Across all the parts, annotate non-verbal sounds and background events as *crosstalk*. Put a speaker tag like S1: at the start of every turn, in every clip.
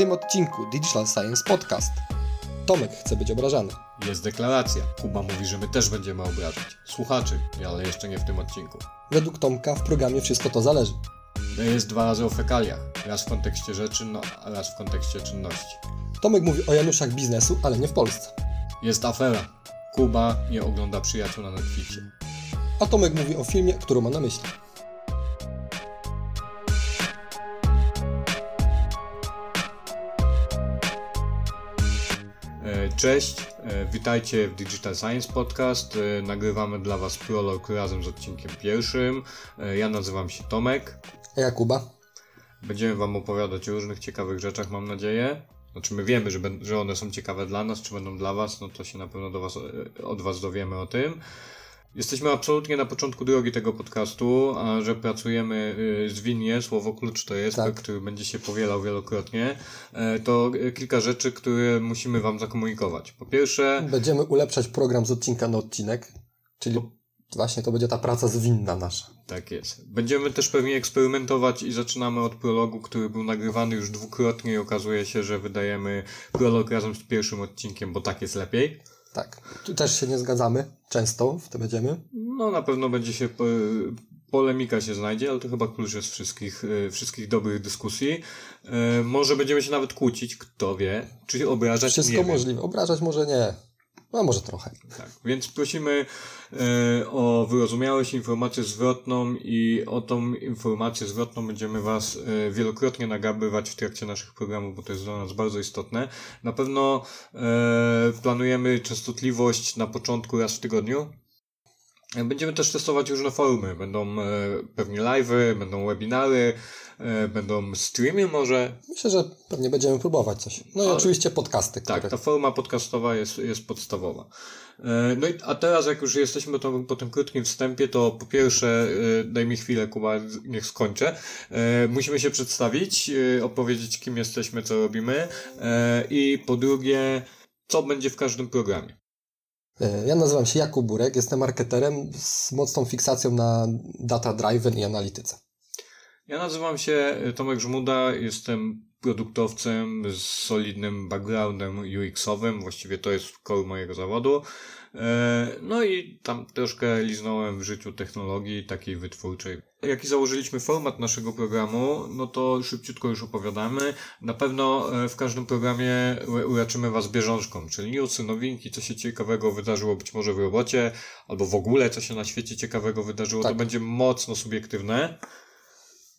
S1: tym odcinku Digital Science Podcast. Tomek chce być obrażany.
S2: Jest deklaracja. Kuba mówi, że my też będziemy obrażać. Słuchaczy, ale jeszcze nie w tym odcinku.
S1: Według Tomka w programie wszystko to zależy.
S2: Jest dwa razy o fekaliach. Raz w kontekście rzeczy, no, a raz w kontekście czynności.
S1: Tomek mówi o Januszach biznesu, ale nie w Polsce.
S2: Jest afera. Kuba nie ogląda przyjaciół na Netflixie.
S1: A Tomek mówi o filmie, który ma na myśli.
S2: Cześć, e, witajcie w Digital Science Podcast. E, Nagrywamy dla Was prolog razem z odcinkiem pierwszym. E, Ja nazywam się Tomek.
S1: A Jakuba?
S2: Będziemy Wam opowiadać o różnych ciekawych rzeczach, mam nadzieję. Znaczy my wiemy, że, że one są ciekawe dla nas, czy będą dla Was, no to się na pewno do was, od Was dowiemy o tym. Jesteśmy absolutnie na początku drogi tego podcastu, a że pracujemy y, zwinnie, słowo klucz to jest,
S1: Tak.
S2: który będzie się powielał wielokrotnie, e, to e, kilka rzeczy, które musimy Wam zakomunikować. Po pierwsze,
S1: Będziemy ulepszać program z odcinka na odcinek, czyli właśnie to będzie ta praca zwinna nasza.
S2: Tak jest. Będziemy też pewnie eksperymentować i zaczynamy od prologu, który był nagrywany już dwukrotnie i okazuje się, że wydajemy prolog razem z pierwszym odcinkiem, bo tak jest lepiej.
S1: Tak. Tu też się nie zgadzamy. Często w to będziemy.
S2: No na pewno będzie się po, polemika się znajdzie, ale to chyba klucz jest wszystkich, e, wszystkich dobrych dyskusji. E, może będziemy się nawet kłócić, kto wie, czy obrażać
S1: Wszystko
S2: nie wiem.
S1: możliwe. Obrażać może nie. No może trochę.
S2: Tak, więc prosimy e, o wyrozumiałość, informację zwrotną i o tą informację zwrotną będziemy Was e, wielokrotnie nagabywać w trakcie naszych programów, bo to jest dla nas bardzo istotne. Na pewno e, planujemy częstotliwość na początku raz w tygodniu. Będziemy też testować różne formy. Będą e, pewnie live'y, będą webinary, e, będą streamy może,
S1: Myślę, że pewnie będziemy próbować coś. No i
S2: Ale-
S1: oczywiście podcasty, które...
S2: Tak, ta forma podcastowa jest, jest podstawowa. E, No i, a teraz, jak już jesteśmy to, po tym krótkim wstępie, to po pierwsze, daj mi chwilę, Kuba, niech skończę. Musimy się przedstawić, opowiedzieć, kim jesteśmy, co robimy. I po drugie, co będzie w każdym programie.
S1: E, Ja nazywam się Jakub Burek, jestem marketerem z mocną fiksacją na data driven i analityce.
S2: Ja nazywam się e, Tomek Żmuda, jestem produktowcem z solidnym backgroundem UX-owym, właściwie to jest core mojego zawodu. E, No i tam troszkę liznąłem w życiu technologii takiej wytwórczej. Jaki założyliśmy format naszego programu, no to szybciutko już opowiadamy. Na pewno e, w każdym programie uraczymy Was bieżączką, czyli newsy, nowinki, co się ciekawego wydarzyło być może w robocie, albo w ogóle co się na świecie ciekawego wydarzyło.
S1: Tak.
S2: To będzie mocno subiektywne.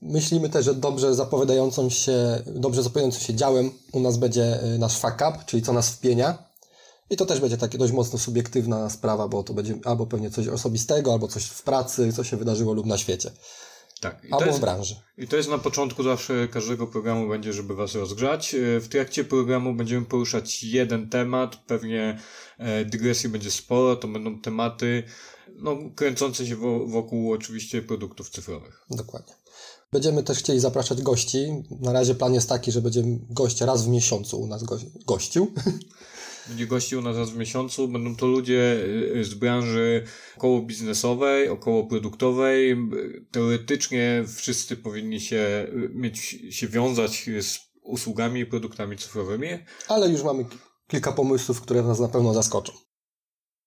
S1: Myślimy też, że dobrze zapowiadającą się, dobrze zapowiadającym się działem u nas będzie y, nasz fuck up, czyli co nas wpienia. I to też będzie takie dość mocno subiektywna sprawa, bo to będzie albo pewnie coś osobistego, albo coś w pracy, co się wydarzyło lub na świecie,
S2: Tak. I
S1: albo
S2: jest
S1: w branży.
S2: I to jest na początku zawsze każdego programu będzie, żeby was rozgrzać. E, W trakcie programu będziemy poruszać jeden temat, pewnie e, dygresji będzie sporo, to będą tematy no, kręcące się wo- wokół oczywiście produktów cyfrowych.
S1: Dokładnie. Będziemy też chcieli zapraszać gości. Na razie plan jest taki, że będzie gość raz w miesiącu u nas go, gościł. *laughs*
S2: Będzie gości u nas raz w miesiącu, będą to ludzie e, z branży około biznesowej, około produktowej. Teoretycznie wszyscy powinni się e, mieć, się wiązać z usługami i produktami cyfrowymi,
S1: Ale już mamy ki- kilka pomysłów, które nas na pewno zaskoczą.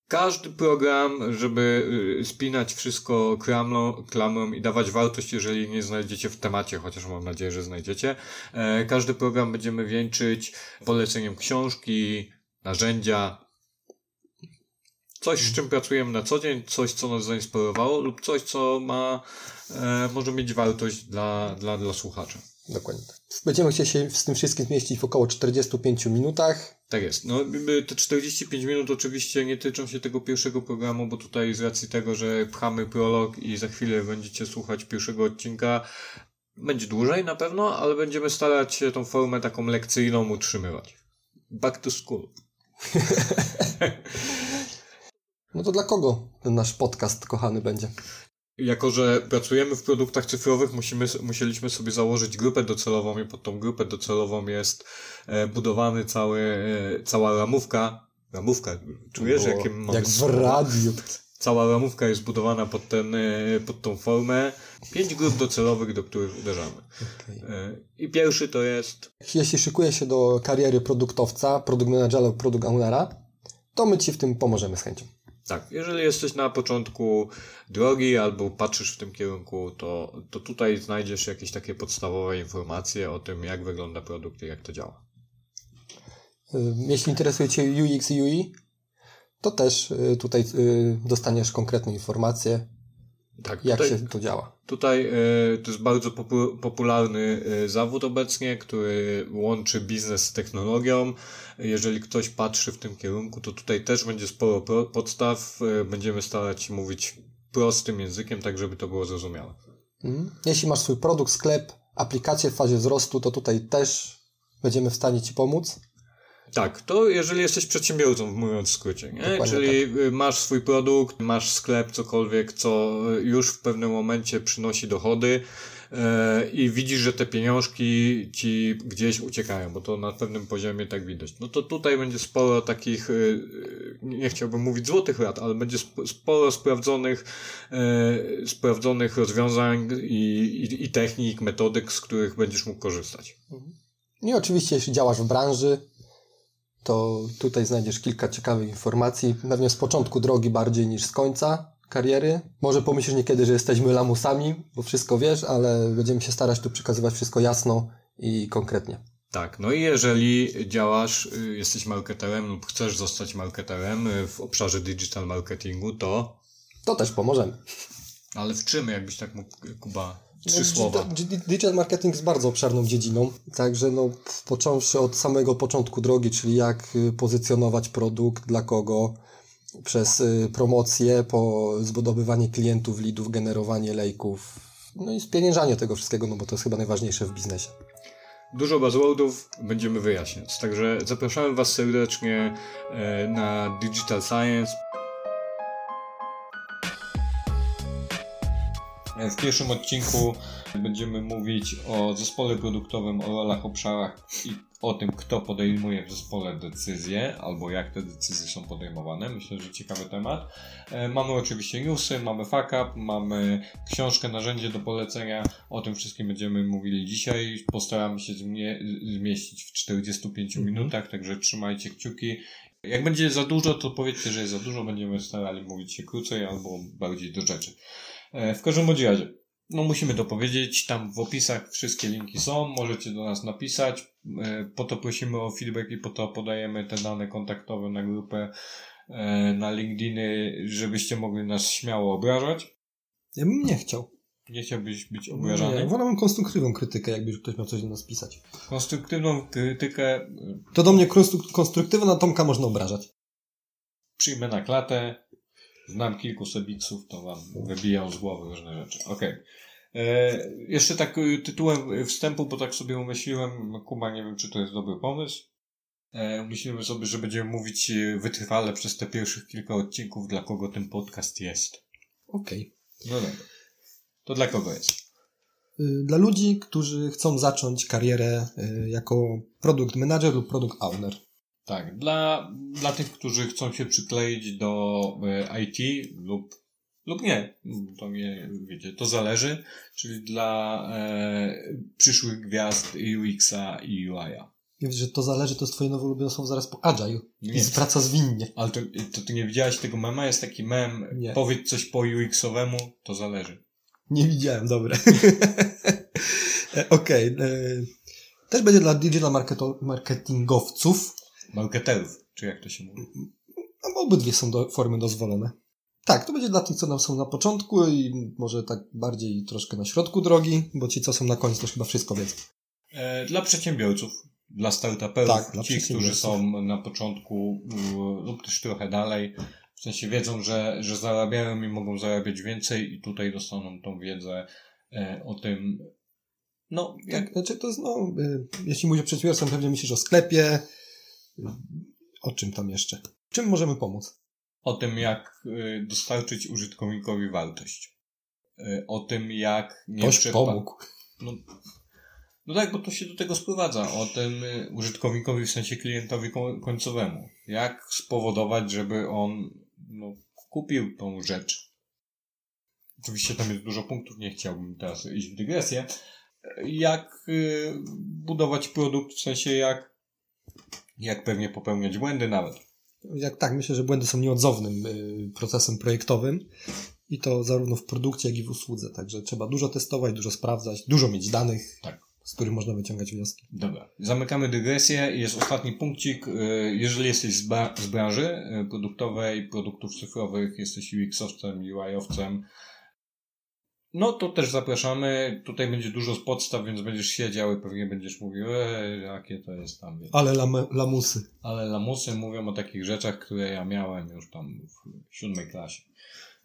S2: Każdy program, żeby y, spinać wszystko klamrą, klamrą i dawać wartość, jeżeli nie znajdziecie w temacie, chociaż mam nadzieję, że znajdziecie. E, Każdy program będziemy wieńczyć poleceniem książki, narzędzia, coś, z czym pracujemy na co dzień, coś, co nas zainspirowało lub coś, co ma, e, może mieć wartość dla, dla, dla słuchacza.
S1: Dokładnie. Będziemy chcieli się z tym wszystkim zmieścić w około 45 minutach.
S2: Tak jest. No, te 45 minut oczywiście nie tyczą się tego pierwszego programu, bo tutaj z racji tego, że pchamy prolog i za chwilę będziecie słuchać pierwszego odcinka, będzie dłużej na pewno, ale będziemy starać się tą formę taką lekcyjną utrzymywać. Back to school.
S1: No to dla kogo ten nasz podcast kochany będzie?
S2: Jako, że pracujemy w produktach cyfrowych, musimy, musieliśmy sobie założyć grupę docelową i pod tą grupę docelową jest e, budowany cały, e, cała ramówka. Ramówka, czujesz,
S1: Było
S2: jakie mamy
S1: Jak w
S2: słowa?
S1: radiu. *laughs*
S2: cała ramówka jest budowana pod, ten, e, pod tą formę. Pięć grup docelowych, do których uderzamy.
S1: Okay.
S2: E, I pierwszy to jest...
S1: Jeśli szykuje się do kariery produktowca, produkt managera lub produkt ownera, to my Ci w tym pomożemy z chęcią.
S2: Tak, jeżeli jesteś na początku drogi albo patrzysz w tym kierunku, to, to tutaj znajdziesz jakieś takie podstawowe informacje o tym, jak wygląda produkt i jak to działa.
S1: Jeśli interesuje Cię UX i UI, to też tutaj dostaniesz konkretne informacje, tak, jak tutaj, się to działa.
S2: Tutaj to jest bardzo popu popularny zawód obecnie, który łączy biznes z technologią. Jeżeli ktoś patrzy w tym kierunku, to tutaj też będzie sporo podstaw. Będziemy starać się mówić prostym językiem, tak żeby to było zrozumiałe.
S1: Mhm. Jeśli masz swój produkt, sklep, aplikację w fazie wzrostu, to tutaj też będziemy w stanie Ci pomóc.
S2: Tak, to jeżeli jesteś przedsiębiorcą, mówiąc w skrócie, nie? czyli tak. masz swój produkt, masz sklep, cokolwiek, co już w pewnym momencie przynosi dochody yy, i widzisz, że te pieniążki ci gdzieś uciekają, bo to na pewnym poziomie tak widać. No to tutaj będzie sporo takich, yy, nie chciałbym mówić złotych rad, ale będzie sporo sprawdzonych, yy, sprawdzonych rozwiązań i, i, i technik, metodyk, z których będziesz mógł korzystać.
S1: I oczywiście, jeśli działasz w branży, to tutaj znajdziesz kilka ciekawych informacji, pewnie z początku drogi bardziej niż z końca kariery. Może pomyślisz niekiedy, że jesteśmy lamusami, bo wszystko wiesz, ale będziemy się starać tu przekazywać wszystko jasno i konkretnie.
S2: Tak, no i jeżeli działasz, y, jesteś marketerem lub chcesz zostać marketerem y, w obszarze digital marketingu, to...
S1: To też pomożemy.
S2: Ale w czym, jakbyś tak mógł, Kuba, Trzy no, słowa.
S1: Digital marketing jest bardzo obszerną dziedziną, także no, począwszy od samego początku drogi, czyli jak y, pozycjonować produkt, dla kogo, przez y, promocję, po zbudowywanie klientów, lidów, generowanie lejków, no i spieniężanie tego wszystkiego, no bo to jest chyba najważniejsze w biznesie.
S2: Dużo buzzwordów będziemy wyjaśniać, także zapraszamy Was serdecznie e, na Digital Science. W pierwszym odcinku będziemy mówić o zespole produktowym, o rolach, obszarach i o tym, kto podejmuje w zespole decyzje, albo jak te decyzje są podejmowane. Myślę, że ciekawy temat. E, mamy oczywiście newsy, mamy fuck up, mamy książkę, narzędzie do polecenia. O tym wszystkim będziemy mówili dzisiaj. Postaramy się zmie zmieścić w 45 mhm. minutach, także trzymajcie kciuki. Jak będzie za dużo, to powiedzcie, że jest za dużo. Będziemy starali mówić się krócej albo bardziej do rzeczy. E, w każdym razie, no musimy to powiedzieć, tam w opisach wszystkie linki są, możecie do nas napisać, e, po to prosimy o feedback i po to podajemy te dane kontaktowe na grupę, e, na LinkedIny, żebyście mogli nas śmiało obrażać.
S1: Ja bym nie chciał.
S2: Nie chciałbyś być obrażany?
S1: Nie, wolałbym konstruktywną krytykę, jakby ktoś miał coś do nas pisać.
S2: Konstruktywną krytykę...
S1: To do mnie konstruktywna, na Tomka można obrażać.
S2: Przyjmę na klatę, Znam kilku sebiksów, to wam wybijał z głowy różne rzeczy. Okej. Okay. E, jeszcze tak y, tytułem wstępu, bo tak sobie umyśliłem, Kuba, nie wiem, czy to jest dobry pomysł. E, umyślimy sobie, że będziemy mówić y, wytrwale przez te pierwszych kilka odcinków, dla kogo ten podcast jest.
S1: Okej.
S2: Okay. No dobra. To dla kogo jest?
S1: Y, dla ludzi, którzy chcą zacząć karierę y, jako produkt manager lub produkt owner.
S2: Tak, dla, dla tych, którzy chcą się przykleić do e, IT lub, lub nie, to nie, wiecie, to zależy, czyli dla e, przyszłych gwiazd UX-a i UI-a.
S1: Ja że to zależy, to jest twoje nowe ulubione słowo zaraz po agile. Nie. I praca zwinnie.
S2: Ale to, to ty nie widziałeś tego mema? Jest taki mem, nie. powiedz coś po UX-owemu, to zależy.
S1: Nie widziałem, dobre. *laughs* Okej. Okay. Też będzie dla digital marketingowców
S2: Marketerów, czy jak to się mówi?
S1: No, obydwie są do, formy dozwolone. Tak, to będzie dla tych, co nam są na początku i może tak bardziej troszkę na środku drogi, bo ci, co są na końcu, to chyba wszystko wiedzą.
S2: E, dla przedsiębiorców, dla startuperów, tak, dla ci, którzy są na początku lub też trochę dalej, w sensie wiedzą, że, że zarabiają i mogą zarabiać więcej i tutaj dostaną tą wiedzę e, o tym,
S1: no, jak... Tak, znaczy to jest, no, y, jeśli mówisz o przedsiębiorstwie, pewnie myślisz o sklepie, o czym tam jeszcze? Czym możemy pomóc?
S2: O tym, jak y, dostarczyć użytkownikowi wartość. Y, o tym, jak
S1: nie Ktoś pomógł.
S2: No, no tak, bo to się do tego sprowadza. O tym y, użytkownikowi, w sensie klientowi końcowemu. Jak spowodować, żeby on no, kupił tą rzecz. Oczywiście tam jest dużo punktów, nie chciałbym teraz iść w dygresję. Jak budować produkt, w sensie jak, jak pewnie popełniać błędy nawet.
S1: Jak tak, myślę, że błędy są nieodzownym y, procesem projektowym i to zarówno w produkcie, jak i w usłudze. Także trzeba dużo testować, dużo sprawdzać, dużo mieć danych,
S2: Tak.
S1: z których można wyciągać wnioski.
S2: Dobra, zamykamy dygresję. Jest ostatni punkcik. Y, Jeżeli jesteś z, z branży y, produktowej, produktów cyfrowych, jesteś UX-owcem, UI-owcem, no to też zapraszamy. Tutaj będzie dużo z podstaw, więc będziesz siedział i pewnie będziesz mówił, jakie to jest tam.
S1: Ale lame, lamusy.
S2: Ale lamusy mówią o takich rzeczach, które ja miałem już tam w siódmej klasie.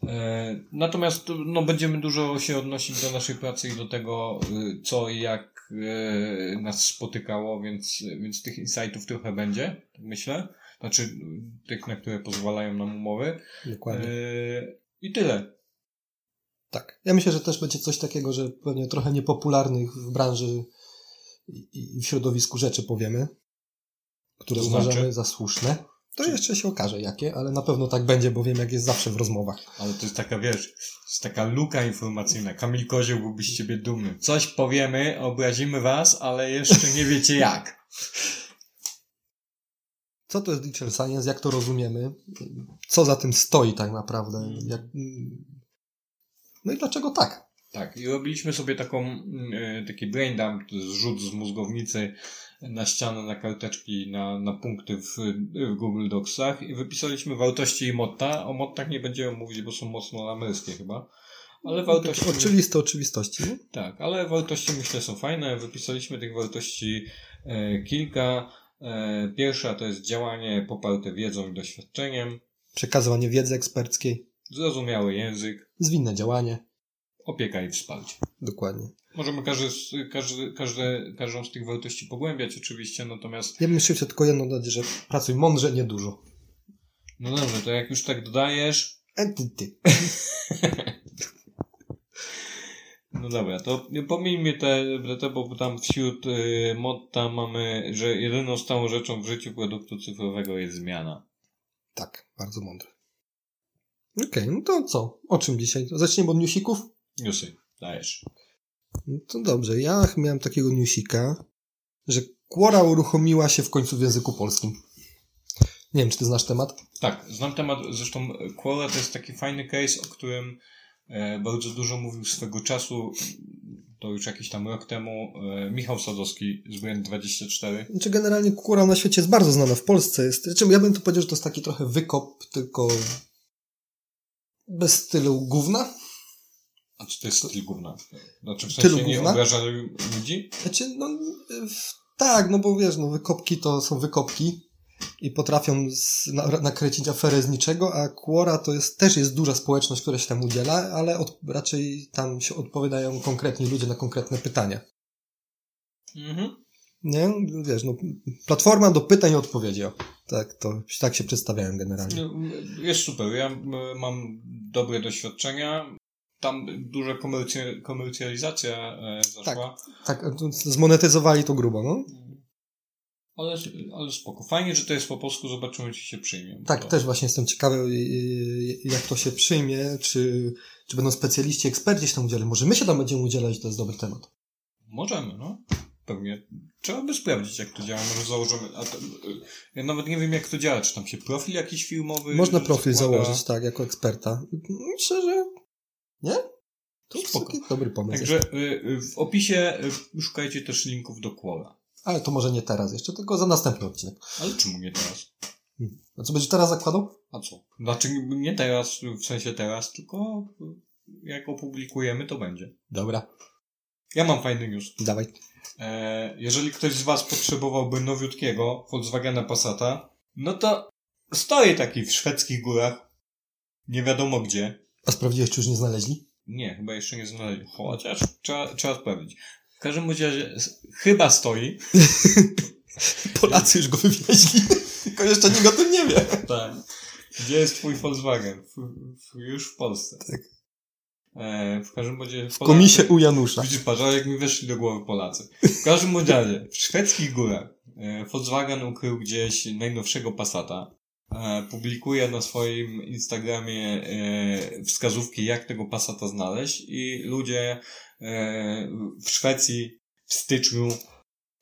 S2: E, Natomiast no, będziemy dużo się odnosić do naszej pracy i do tego, y, co i jak e, nas spotykało, więc, więc tych insightów trochę będzie, tak myślę. Znaczy tych, na które pozwalają nam umowy.
S1: Dokładnie.
S2: E, I tyle.
S1: Tak. Ja myślę, że też będzie coś takiego, że pewnie trochę niepopularnych w branży i w środowisku rzeczy powiemy, które
S2: To
S1: uważamy
S2: znaczy?
S1: za słuszne. To jeszcze się okaże jakie, ale na pewno tak będzie, bo wiem jak jest zawsze w rozmowach.
S2: Ale to jest taka, wiesz, to jest taka luka informacyjna. Kamil Kozioł byłby z ciebie dumny. Coś powiemy, obrazimy was, ale jeszcze nie wiecie jak.
S1: Co to jest digital science, jak to rozumiemy, co za tym stoi tak naprawdę, jak... no i dlaczego tak?
S2: Tak, i robiliśmy sobie taką, mm, e, taki brain dump, to jest rzut z mózgownicy na ścianę, na karteczki, na, na punkty w, w Google Docsach i wypisaliśmy wartości i motta. O mottach nie będziemy mówić, bo są mocno amerykańskie chyba. Ale wartości...
S1: Oczywiste oczywistości. Nie?
S2: Tak, ale wartości myślę są fajne. Wypisaliśmy tych wartości e, kilka. E, pierwsza to jest działanie poparte wiedzą i doświadczeniem,
S1: Przekazywanie wiedzy eksperckiej,
S2: zrozumiały język,
S1: zwinne działanie.
S2: opieka i wsparcie.
S1: Dokładnie.
S2: Możemy każdy, każdy, każde, każdą z tych wartości pogłębiać oczywiście, natomiast
S1: Ja bym jeszcze tylko jedno dodać, że pracuj mądrze, nie dużo.
S2: no dobrze, to jak już tak dodajesz,
S1: Entity. *laughs*
S2: no dobra, to pomijmy te, te bo tam wśród y, motta mamy, że jedyną stałą rzeczą w życiu produktu cyfrowego jest zmiana.
S1: Tak, bardzo mądre. Okej, no to co? O czym dzisiaj? Zaczniemy od newsików?
S2: Newsy, dajesz.
S1: No to dobrze, ja miałem takiego newsika, że Quora uruchomiła się w końcu w języku polskim. Nie wiem, czy ty znasz temat?
S2: Tak, znam temat, zresztą Quora to jest taki fajny case, o którym e, bardzo dużo mówił swego czasu, to już jakiś tam rok temu, e, Michał Sadowski z Brand24.
S1: Znaczy generalnie Quora na świecie jest bardzo znana, w Polsce jest. Znaczy ja bym to powiedział, że to jest taki trochę wykop, tylko bez stylu gówna.
S2: A czy to jest styl gówna? Znaczy w
S1: Tylu
S2: sensie nie
S1: gówna?
S2: obraża ludzi?
S1: Znaczy, no w, tak, no bo wiesz, no wykopki to są wykopki i potrafią z, na, nakręcić aferę z niczego, a Quora to jest, też jest duża społeczność, która się tam udziela, ale od, raczej tam się odpowiadają konkretni ludzie na konkretne pytania.
S2: Mhm.
S1: Nie? Wiesz, no platforma do pytań i odpowiedzi. O. Tak, to, tak się przedstawiałem generalnie.
S2: No, Jest super. Ja mam dobre doświadczenia. Tam duża komercja, komercjalizacja e, zaszła.
S1: Tak, to zmonetyzowali to grubo, no.
S2: Ale, ale spoko. Fajnie, że to jest po polsku. Zobaczymy, czy się przyjmie.
S1: Tak, też właśnie jestem ciekawy, y, jak to się przyjmie, czy, czy będą specjaliści, eksperci się tam udzielać. Może my się tam będziemy udzielać, to jest dobry temat.
S2: Możemy, no. Pewnie. Trzeba by sprawdzić, jak to działa. Może założymy. To, y, ja nawet nie wiem, jak to działa. Czy tam się profil jakiś filmowy.
S1: Można profil
S2: zakłada?
S1: założyć, tak, jako eksperta. Myślę, że nie? To jest
S2: Spoko.
S1: taki dobry pomysł.
S2: Także y, y, w opisie szukajcie też linków do Quora.
S1: Ale to może nie teraz jeszcze, tylko za następny odcinek.
S2: Ale czemu nie teraz?
S1: A co będziesz teraz zakładał?
S2: A co? Znaczy nie teraz, w sensie teraz, tylko jak opublikujemy, to będzie.
S1: Dobra,
S2: Ja mam fajny news.
S1: dawaj.
S2: E, jeżeli ktoś z Was potrzebowałby nowiutkiego Volkswagena Passata, no to stoi taki w szwedzkich górach. Nie wiadomo gdzie.
S1: A sprawdziłeś, czy już nie znaleźli?
S2: Nie, chyba jeszcze nie znaleźli. Chociaż trzeba, trzeba sprawdzić. W każdym razie chyba stoi. *laughs*
S1: Polacy już go wywieźli, tylko jeszcze nikt o tym nie wie.
S2: Tak. Gdzie jest twój Volkswagen? W, już w Polsce.
S1: Tak.
S2: E, w każdym razie...
S1: W komisie u Janusza.
S2: Ale jak mi weszli do głowy Polacy. W każdym razie, w szwedzkich górach e, Volkswagen ukrył gdzieś najnowszego Passata. e, publikuje na swoim Instagramie wskazówki, jak tego Passata znaleźć i ludzie w Szwecji w styczniu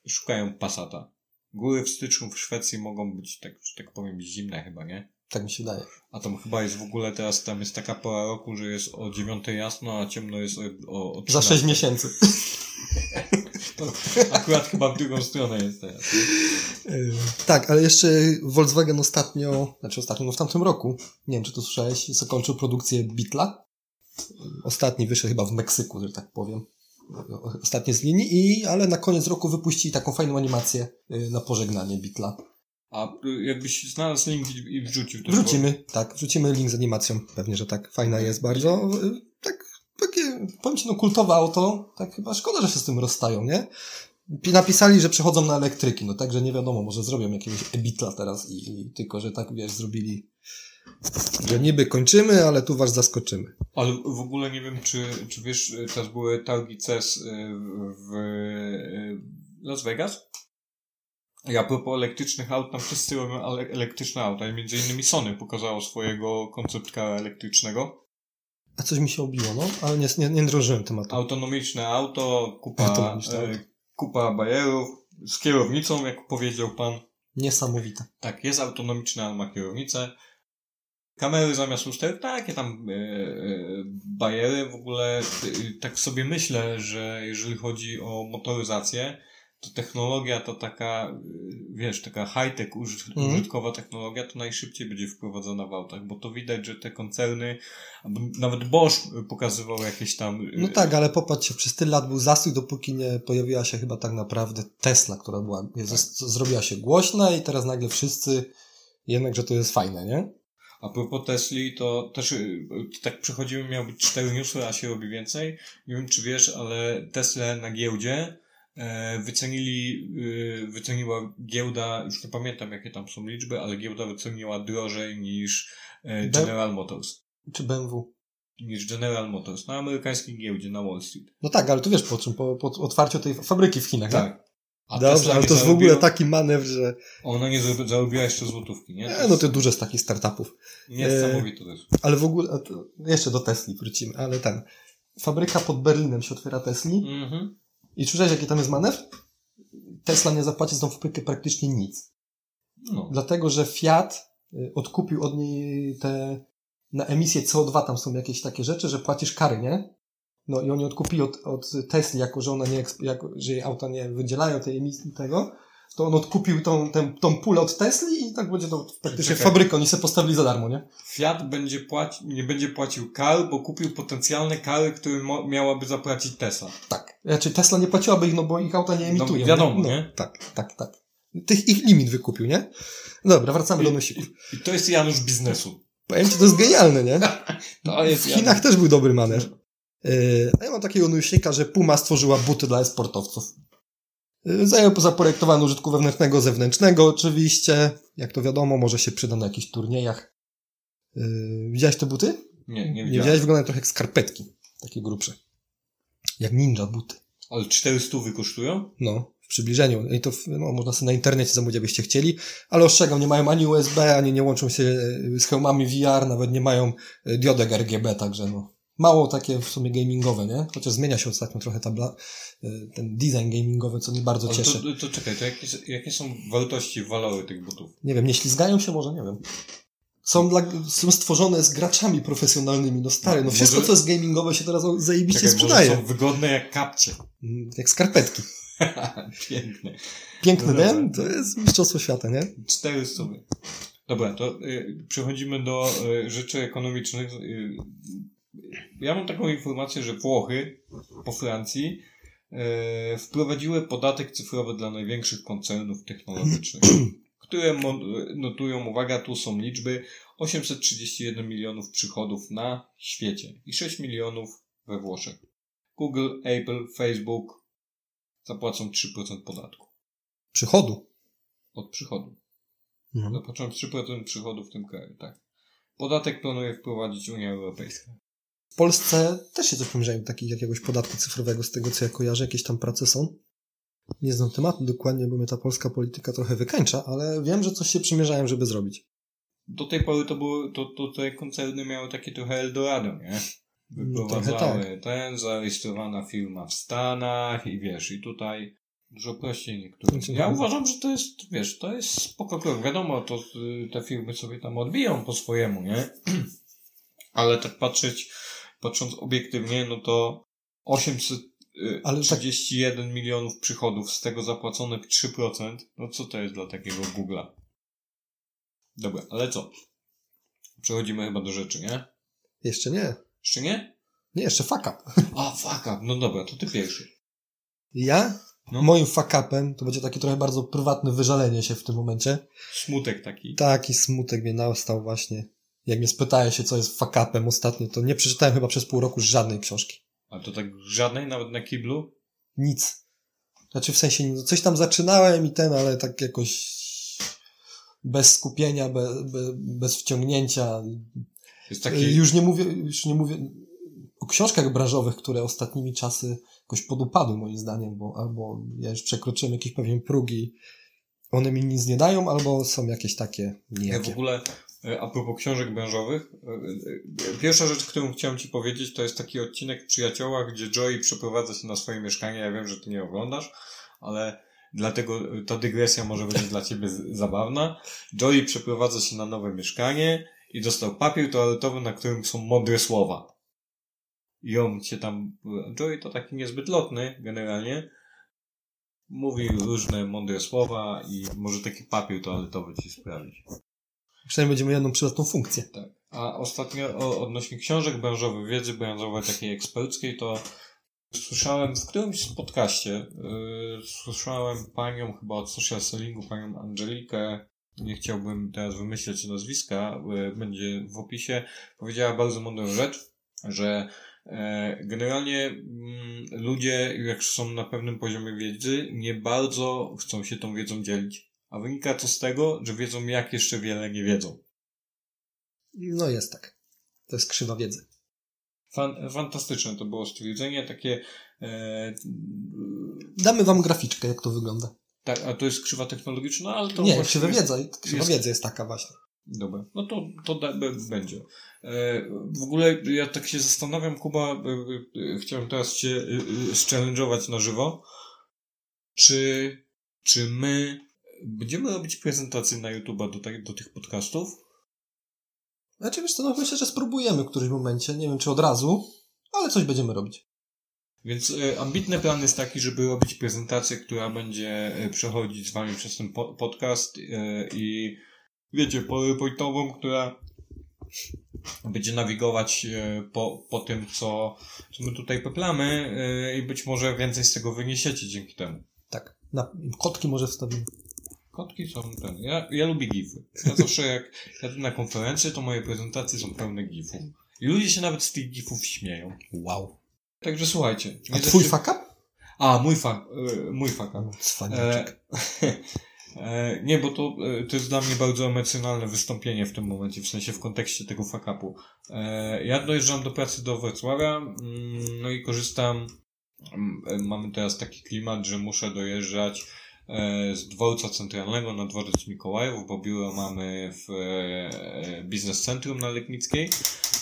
S2: szukają Passata. Góry w styczniu w Szwecji mogą być, tak, że tak powiem, zimne chyba, nie?
S1: Tak mi się wydaje.
S2: A tam chyba jest w ogóle teraz, tam jest taka pora roku, że jest o 9 jasno, a ciemno jest o, o, o
S1: Za
S2: 13.
S1: 6 miesięcy. *laughs*
S2: Akurat chyba w drugą stronę jest teraz.
S1: Yy, tak, ale jeszcze Volkswagen ostatnio, znaczy ostatnio, no w tamtym roku, nie wiem czy to słyszałeś, zakończył produkcję Beetla. Ostatni wyszedł chyba w Meksyku, że tak powiem. Ostatnie z linii, i, ale na koniec roku wypuścili taką fajną animację yy, na pożegnanie Beetla.
S2: A jakbyś znalazł link i wrzucił to
S1: Wrzucimy, tak, wrzucimy link z animacją. Pewnie, że tak. Fajna jest bardzo. Tak, takie, powiem ci, no kultowe auto, tak chyba szkoda, że się z tym rozstają, nie? Pi- Napisali, że przechodzą na elektryki, no także nie wiadomo, może zrobią jakiegoś Ebitla teraz i, i tylko, że tak, wiesz, zrobili, że niby kończymy, ale tu was zaskoczymy.
S2: Ale w ogóle nie wiem, czy, czy wiesz, y, teraz były targi CES y, w y, Las Vegas? A propos elektrycznych aut, tam wszyscy robią elektryczne auta i między innymi Sony pokazało swojego koncept cara elektrycznego.
S1: A coś mi się obiło, no, ale nie, nie, nie drążyłem tematu.
S2: Autonomiczne auto, kupa,
S1: Autonomiczne auto.
S2: e, kupa bajerów z kierownicą, jak powiedział pan.
S1: Niesamowite.
S2: Tak, jest autonomiczna, ale ma kierownicę. Kamery zamiast luster, takie tam e, e, bajery. W ogóle e, tak sobie myślę, że jeżeli chodzi o motoryzację, to technologia to taka, e, wiesz, taka high-tech,
S1: Mhm.
S2: użytkowa technologia, to najszybciej będzie wprowadzona w autach, bo to widać, że te koncerny, nawet Bosch pokazywał jakieś tam... e,
S1: No tak, ale popatrzcie, przez tyle lat był zastój, dopóki nie pojawiła się chyba tak naprawdę Tesla, która była, z, zrobiła się głośna i teraz nagle wszyscy jednak, że to jest fajne, nie?
S2: A propos Tesli, to też y, tak przechodzimy, miało być cztery newsy, a się robi więcej. Nie wiem, czy wiesz, ale Tesla na giełdzie wycenili, y, wyceniła giełda, już nie pamiętam jakie tam są liczby, ale giełda wyceniła drożej niż e, General Motors.
S1: Czy BMW?
S2: Niż General Motors na amerykańskiej giełdzie na Wall Street.
S1: No tak, ale tu wiesz po czym, po, po otwarciu tej fabryki w Chinach, tak?
S2: Tak. A
S1: Dobrze,
S2: Tesla
S1: ale
S2: nie
S1: to jest w ogóle taki manewr, że...
S2: Ona nie zarobi- zarobiła jeszcze złotówki, nie?
S1: Nie, no to dużo z takich startupów.
S2: Niesamowite to jest.
S1: Ale w ogóle, to jeszcze do Tesli wrócimy, ale ten... Fabryka pod Berlinem się otwiera Tesli
S2: Mhm.
S1: I słyszałeś jaki tam jest manewr? Tesla nie zapłaci za tą fabrykę praktycznie nic.
S2: No.
S1: Dlatego, że Fiat y, odkupił od niej te, na emisję CO2 tam są jakieś takie rzeczy, że płacisz kary, nie? No i oni odkupili od, od Tesli, jako że ona nie, jako, że jej auta nie wydzielają tej emisji tego, to on odkupił tą, tę, tą pulę od Tesli i tak będzie to praktycznie
S2: Czekaj.
S1: fabrykę, oni sobie postawili za darmo, nie?
S2: Fiat będzie płaci, nie będzie płacił kar, bo kupił potencjalne kary, które miałaby zapłacić Tesla.
S1: Tak. Znaczy Tesla nie płaciłaby ich, no bo ich auta nie emitują.
S2: wiadomo,
S1: no,
S2: nie?
S1: Tak, tak, tak. Tych ich limit wykupił, nie? Dobra, wracamy do nosików.
S2: I to jest Janusz biznesu.
S1: Powiem ci, to jest genialne, nie? *laughs*
S2: To jest
S1: W Chinach też był dobry manewr. Yy, A ja mam takiego newsika, że Puma stworzyła buty dla sportowców. Yy, Zajął zaprojektowany użytku wewnętrznego, zewnętrznego oczywiście. Jak to wiadomo, może się przyda na jakichś turniejach. Yy, Widziałeś te buty?
S2: Nie, nie
S1: Nie
S2: widziałem.
S1: widziałeś? Wyglądają trochę jak skarpetki. Takie grubsze. Jak ninja buty.
S2: Ale 400 kosztują?
S1: No, w przybliżeniu. I to no, można sobie na internecie zamówić, jakbyście chcieli. Ale ostrzegam, nie mają ani USB, ani nie łączą się e, z hełmami VR, nawet nie mają diodek RGB, także no. Mało takie w sumie gamingowe, nie? Chociaż zmienia się ostatnio trochę tabla, e, ten design gamingowy, co mnie bardzo cieszy.
S2: to, to czekaj, to jakie, jakie są wartości, walory tych butów?
S1: Nie wiem, nie ślizgają się może? Nie wiem. Są, dla, są stworzone z graczami profesjonalnymi, no stary, no
S2: No,
S1: wszystko,
S2: może-
S1: co jest gamingowe się teraz zajebiście
S2: Czekaj,
S1: sprzedaje.
S2: są wygodne jak kapcie.
S1: Mm, Jak skarpetki. *laughs*
S2: Piękne.
S1: Piękny,
S2: No
S1: nie? To jest mistrzostwo świata, nie?
S2: 400. Dobra, to y, przechodzimy do y, rzeczy ekonomicznych. Y, ja mam taką informację, że Włochy po Francji y, wprowadziły podatek cyfrowy dla największych koncernów technologicznych, *clears throat* które notują, uwaga, tu są liczby, 831 milionów przychodów na świecie i 6 milionów we Włoszech. Google, Apple, Facebook zapłacą 3% podatku
S1: Przychodu.
S2: od przychodu.
S1: Mhm.
S2: Zapłaciłem 3% przychodów w tym kraju, tak. Podatek planuje wprowadzić Unia Europejska.
S1: W Polsce też się coś pomierzają takich jakiegoś podatku cyfrowego, z tego co ja kojarzę, jakieś tam prace są. Nie znam tematu dokładnie, bo mnie ta polska polityka trochę wykańcza, ale wiem, że coś się przymierzają, żeby zrobić.
S2: do tej pory to były, to, to te koncerny miały takie trochę Eldorado, nie?
S1: No,
S2: Wyprowadzały ten, zarejestrowana firma w Stanach i wiesz, i tutaj dużo prościej niektórym.
S1: Znaczy,
S2: Ja
S1: no.
S2: uważam, że to jest, wiesz, to jest spoko krok. Wiadomo, to y, te firmy sobie tam odbiją po swojemu, nie? *clears throat* Ale tak patrzeć, patrząc obiektywnie, no to 831 milionów przychodów, z tego zapłacone 3%, no co to jest dla takiego Google'a? Dobra, ale co? Przechodzimy chyba do rzeczy, nie?
S1: Jeszcze nie.
S2: Jeszcze nie?
S1: Nie, jeszcze fuck up.
S2: A, fuck up. No dobra, to ty pierwszy.
S1: Ja?
S2: No.
S1: Moim fuck upem to będzie takie trochę bardzo prywatne wyżalenie się w tym momencie.
S2: Smutek taki.
S1: Taki smutek mnie nastał właśnie. Jak mnie spytałeś się, co jest fuck upem ostatnio, to nie przeczytałem chyba przez pół roku żadnej książki.
S2: A to tak żadnej, nawet na kiblu?
S1: Nic. Znaczy w sensie, no coś tam zaczynałem i ten, ale tak jakoś bez skupienia, bez, bez, bez wciągnięcia. Taki...
S2: taki...
S1: Już nie mówię, już nie mówię o książkach branżowych, które ostatnimi czasy jakoś podupadły moim zdaniem, bo albo ja już przekroczyłem jakieś pewien prógi, one mi nic nie dają, albo są jakieś takie
S2: Ja w
S1: nijakie.
S2: ogóle, a propos książek branżowych, e, e, pierwsza rzecz, którą chciałem Ci powiedzieć, to jest taki odcinek w Przyjaciołach, gdzie Joey przeprowadza się na swoje mieszkanie. Ja wiem, że Ty nie oglądasz, ale dlatego e, ta dygresja może będzie dla Ciebie zabawna. Joey przeprowadza się na nowe mieszkanie i dostał papier toaletowy, na którym są mądre słowa. I on się tam, Joey to taki niezbyt lotny generalnie, mówi różne mądre słowa i może taki papier toaletowy Ci sprawić.
S1: Przynajmniej będziemy jedną przydatną funkcję.
S2: Tak. A ostatnio o, odnośnie książek branżowych, wiedzy branżowej takiej eksperckiej, to słyszałem w którymś podcaście, yy, słyszałem panią chyba od social sellingu, panią Angelikę, nie chciałbym teraz wymyśleć nazwiska, yy, będzie w opisie, powiedziała bardzo mądrą rzecz, że e, generalnie mm, ludzie, jak są na pewnym poziomie wiedzy, nie bardzo chcą się tą wiedzą dzielić. A wynika to z tego, że wiedzą, jak jeszcze wiele nie wiedzą.
S1: No jest tak. To jest krzywa wiedzy.
S2: Fan, fantastyczne to było stwierdzenie, takie. E,
S1: Damy wam graficzkę, jak to wygląda.
S2: tak, a to jest krzywa technologiczna, ale to.
S1: nie, krzywa
S2: jest-
S1: wiedza. Krzywa
S2: jest-
S1: wiedzy jest taka właśnie.
S2: Dobra, no to, to da, będzie. E, w ogóle ja tak się zastanawiam, Kuba, e, e, chciałem teraz Cię e, e, challenge'ować na żywo. Czy, czy my będziemy robić prezentacje na YouTube'a do, tak- do tych podcastów?
S1: Znaczy wiesz co, no myślę, że spróbujemy w którymś momencie. Nie wiem, czy od razu, ale coś będziemy robić.
S2: Więc e, ambitny plan jest taki, żeby robić prezentację, która będzie e, przechodzić z Wami przez ten po podcast e, i wiecie, PowerPointową, która będzie nawigować po, po tym, co, co my tutaj peplamy i być może więcej z tego wyniesiecie dzięki temu.
S1: Tak. Na, kotki może wstawimy.
S2: Kotki są ten. Ja, ja lubię gify. Ja zawsze jak jadę na konferencję, to moje prezentacje są pełne gifów. I ludzie się nawet z tych gifów śmieją.
S1: Wow.
S2: Także słuchajcie.
S1: A twój
S2: zawsze-
S1: fuck up?
S2: A, mój fa, e, mój fuck up.
S1: Cwaniaczek.
S2: E, *laughs* e, nie, bo to, e, to jest dla mnie bardzo emocjonalne wystąpienie w tym momencie, w sensie w kontekście tego fakapu. E, ja dojeżdżam do pracy do Wrocławia, mm, no i korzystam, mm, mamy teraz taki klimat, że muszę dojeżdżać z dworca centralnego na dworzec Mikołajów, bo biuro mamy w e, Biznes Centrum na Letnickiej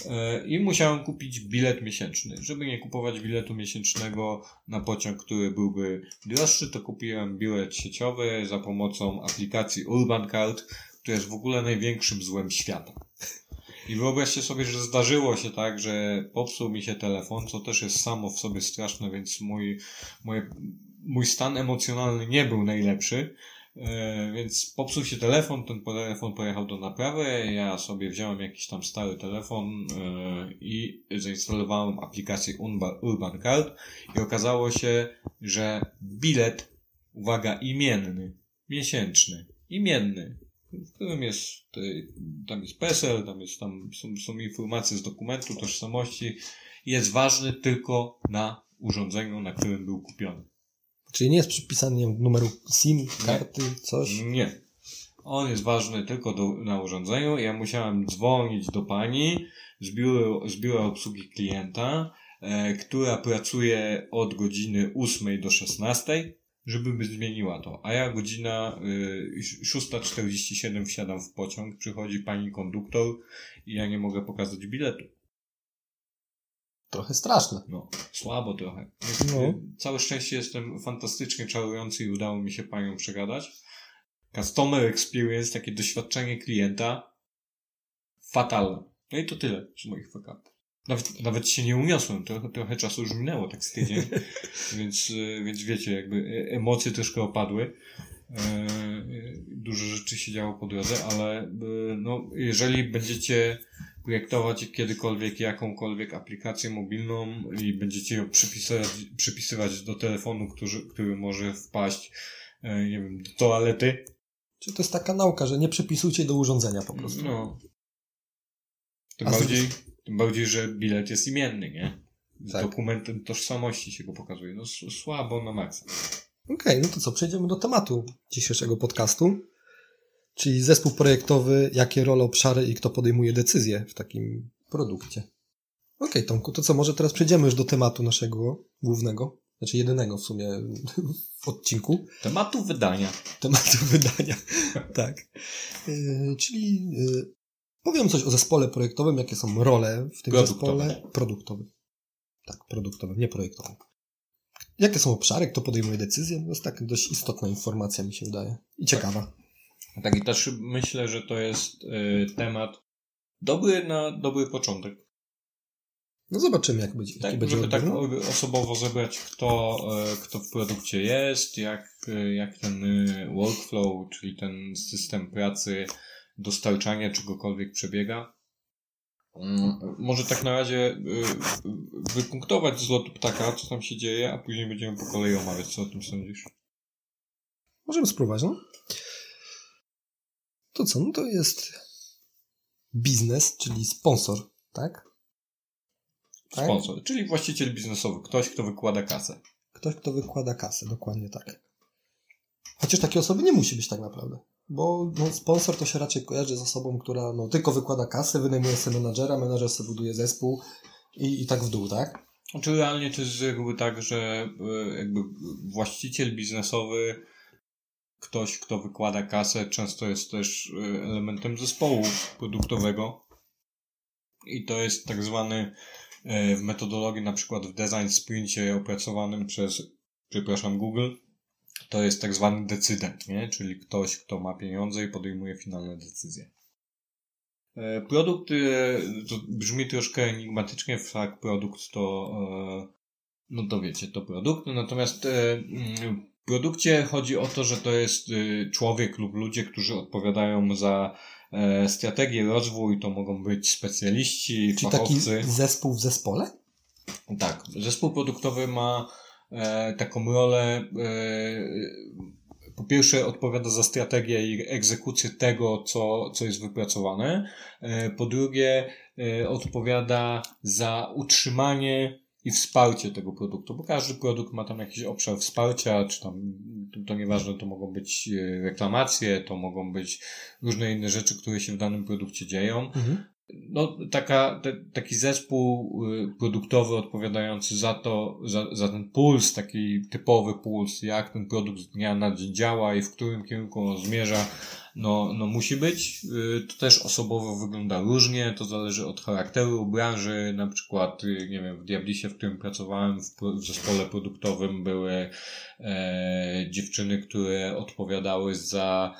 S2: e, i musiałem kupić bilet miesięczny. Żeby nie kupować biletu miesięcznego na pociąg, który byłby droższy, to kupiłem bilet sieciowy za pomocą aplikacji Urban Card, która jest w ogóle największym złem świata. I wyobraźcie sobie, że zdarzyło się tak, że popsuł mi się telefon, co też jest samo w sobie straszne, więc mój, moje, mój stan emocjonalny nie był najlepszy. E, więc popsuł się telefon, ten telefon pojechał do naprawy, ja sobie wziąłem jakiś tam stary telefon e, i zainstalowałem aplikację Urban Card i okazało się, że bilet, uwaga, imienny, miesięczny, imienny, w którym jest, tam jest PESEL, tam jest, tam są, są informacje z dokumentu tożsamości, jest ważny tylko na urządzeniu, na którym był kupiony.
S1: Czyli nie jest przypisany nie wiem, numeru SIM, karty, coś.
S2: Nie. On jest ważny tylko do, na urządzeniu. Ja musiałem dzwonić do pani z biura, z biura obsługi klienta, e, która pracuje od godziny 8 do 16. żeby zmieniła to. A ja godzina y, 6.47 wsiadam w pociąg, przychodzi pani konduktor i ja nie mogę pokazać biletu.
S1: Trochę straszne.
S2: No, słabo trochę.
S1: No.
S2: Y, Całe szczęście jestem fantastycznie czarujący i udało mi się panią przegadać. Customer experience, takie doświadczenie klienta fatalne. No i to tyle z moich fakapów. Nawet, nawet się nie uniosłem, trochę, trochę czasu już minęło, tak z tydzień, *laughs* więc, y, więc wiecie, jakby e- emocje troszkę opadły. E, Dużo rzeczy się działo po drodze, ale e, no, jeżeli będziecie projektować kiedykolwiek jakąkolwiek aplikację mobilną i będziecie ją przypisywać, przypisywać do telefonu, który, który może wpaść, e, nie wiem, do toalety,
S1: Czyli to jest taka nauka, że nie przypisujcie do urządzenia po prostu.
S2: no. Tym
S1: A z
S2: bardziej, tym bardziej, że bilet jest imienny, nie? Z
S1: Tak.
S2: dokumentem tożsamości się go pokazuje. No słabo na maksa.
S1: Okej, no to co, przejdziemy do tematu dzisiejszego podcastu, czyli zespół projektowy, jakie role, obszary i kto podejmuje decyzje w takim produkcie. Okej, Tomku, to co, może teraz przejdziemy już do tematu naszego głównego, znaczy jedynego w sumie w odcinku,
S2: Tematu wydania.
S1: tematu wydania. *laughs* tak. Yy, czyli yy, powiem coś o zespole projektowym, jakie są role w tym
S2: Produktowym.
S1: zespole produktowym. Tak, produktowym, nie projektowym. Jakie są obszary, kto podejmuje decyzje? To jest tak dość istotna informacja, mi się wydaje. I ciekawa.
S2: Tak i też myślę, że to jest y, temat dobry na dobry początek.
S1: No zobaczymy, jak będzie,
S2: Tak,
S1: będzie
S2: żeby tak osobowo zebrać, kto, e, kto w produkcie jest, jak, e, jak ten y, workflow, czyli ten system pracy, dostarczania czegokolwiek przebiega. Mm, Może tak na razie y, wypunktować z lotu ptaka, co tam się dzieje, a później będziemy po kolei omawiać, co o tym sądzisz.
S1: Możemy spróbować, no. To co? No to jest biznes, czyli sponsor, tak? Tak?
S2: Sponsor, czyli właściciel biznesowy, ktoś, kto wykłada kasę.
S1: Ktoś, kto wykłada kasę, dokładnie tak. Chociaż takiej osoby nie musi być tak naprawdę. Bo no, sponsor to się raczej kojarzy z osobą, która no, tylko wykłada kasę, wynajmuje sobie menadżera, menadżer sobie buduje zespół i, i tak w dół, tak?
S2: Znaczy realnie to jest reguły tak, że y, jakby właściciel biznesowy, ktoś, kto wykłada kasę, często jest też y, elementem zespołu produktowego. I to jest tak zwany y, w metodologii, na przykład w design sprincie opracowanym przez, przepraszam, Google, to jest tak zwany decydent, nie? czyli ktoś, kto ma pieniądze i podejmuje finalne decyzje. E, Produkt e, to brzmi troszkę enigmatycznie, fakt produkt to e, no to wiecie, to produkt, natomiast mm, w produkcie chodzi o to, że to jest człowiek lub ludzie, którzy odpowiadają za strategię, rozwój, to mogą być specjaliści,
S1: taki
S2: fachowcy.
S1: zespół w zespole?
S2: Tak, zespół produktowy ma taką rolę, e, po pierwsze odpowiada za strategię i egzekucję tego, co, co jest wypracowane, e, po drugie e, odpowiada za utrzymanie i wsparcie tego produktu, bo każdy produkt ma tam jakiś obszar wsparcia, czy tam, to, to nieważne, to mogą być e, reklamacje, to mogą być różne inne rzeczy, które się w danym produkcie dzieją.
S1: Mhm.
S2: No, taka, te, taki zespół y, produktowy odpowiadający za to, za, za ten puls, taki typowy puls, jak ten produkt z dnia na dzień działa i w którym kierunku on zmierza, no, no musi być. Y, To też osobowo wygląda różnie, to zależy od charakteru branży, na przykład, y, nie wiem, w Diablisie, w którym pracowałem, w, w zespole produktowym były e, dziewczyny, które odpowiadały za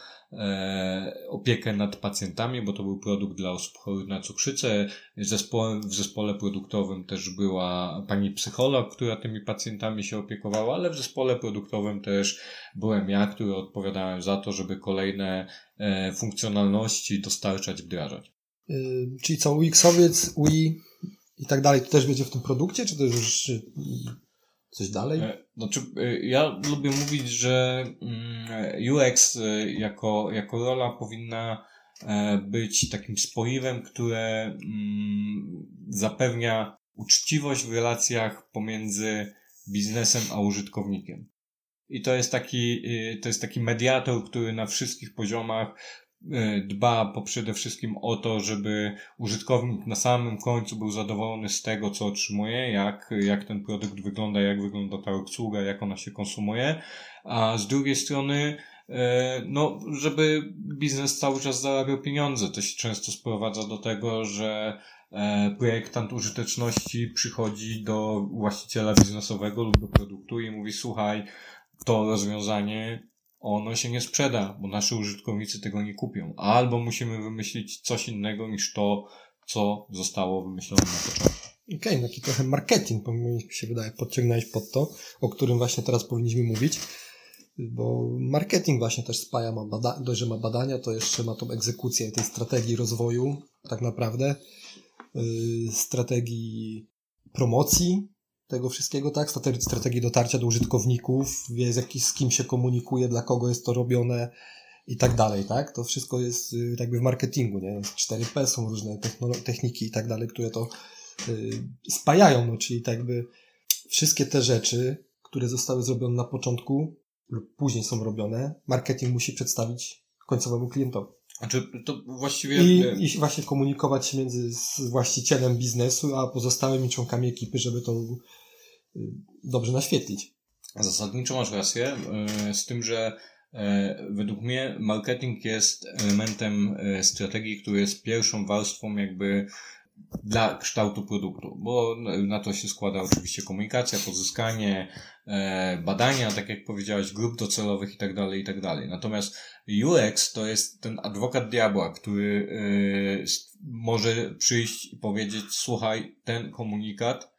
S2: opiekę nad pacjentami, bo to był produkt dla osób chorych na cukrzycę. W zespole produktowym też była pani psycholog, która tymi pacjentami się opiekowała, ale w zespole produktowym też byłem ja, który odpowiadałem za to, żeby kolejne e, funkcjonalności dostarczać, wdrażać.
S1: Yy, czyli co, UX-owiec, UI i tak dalej, to też będzie w tym produkcie, czy to już coś dalej?
S2: Znaczy, ja lubię mówić, że mm, UX e, jako, jako rola powinna być takim spoiwem, które mm, zapewnia uczciwość w relacjach pomiędzy biznesem a użytkownikiem. I to jest taki, to jest taki mediator, który na wszystkich poziomach dba po przede wszystkim o to, żeby użytkownik na samym końcu był zadowolony z tego, co otrzymuje, jak, jak ten produkt wygląda, jak wygląda ta obsługa, jak ona się konsumuje, a z drugiej strony e, no, żeby biznes cały czas zarabiał pieniądze. To się często sprowadza do tego, że e, projektant użyteczności przychodzi do właściciela biznesowego lub do produktu i mówi, słuchaj, to rozwiązanie ono się nie sprzeda, bo nasi użytkownicy tego nie kupią. Albo musimy wymyślić coś innego niż to, co zostało wymyślone na początku.
S1: Okej, okay, taki trochę marketing, mi się wydaje, podciągnąłeś pod to, o którym właśnie teraz powinniśmy mówić, bo marketing właśnie też spaja, ma bada- dość, że ma badania, to jeszcze ma tą egzekucję tej strategii rozwoju, tak naprawdę, yy, strategii promocji, tego wszystkiego, tak? Strategii dotarcia do użytkowników, wie z, z kim się komunikuje, dla kogo jest to robione i tak dalej, tak? To wszystko jest y, jakby w marketingu, nie? 4P są różne techniki i tak dalej, które to y, spajają, no, czyli tak jakby wszystkie te rzeczy, które zostały zrobione na początku lub później są robione, marketing musi przedstawić końcowemu klientowi.
S2: Znaczy, to właściwie...
S1: I, I właśnie komunikować się między właścicielem biznesu, a pozostałymi członkami ekipy, żeby to y, dobrze naświetlić.
S2: Zasadniczo masz rację, y, z tym, że y, według mnie marketing jest elementem strategii, który jest pierwszą warstwą jakby dla kształtu produktu, bo na to się składa oczywiście komunikacja, pozyskanie, e, badania, tak jak powiedziałeś, grup docelowych i tak dalej, i tak dalej. Natomiast UX to jest ten adwokat diabła, który e, może przyjść i powiedzieć, słuchaj, ten komunikat,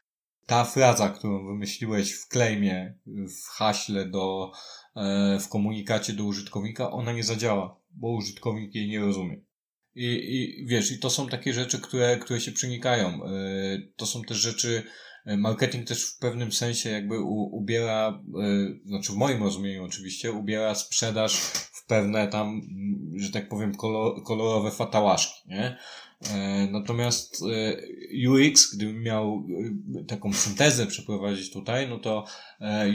S2: ta fraza, którą wymyśliłeś w claimie, w haśle do, e, w komunikacie do użytkownika, ona nie zadziała, bo użytkownik jej nie rozumie. I, I wiesz, i to są takie rzeczy, które, które się przenikają. E, to są też rzeczy, e, marketing też w pewnym sensie jakby u, ubiera, e, znaczy w moim rozumieniu oczywiście, ubiera sprzedaż w pewne tam, że tak powiem, kolor, kolorowe fatałaszki, nie? Natomiast UX, gdybym miał taką syntezę przeprowadzić tutaj, no to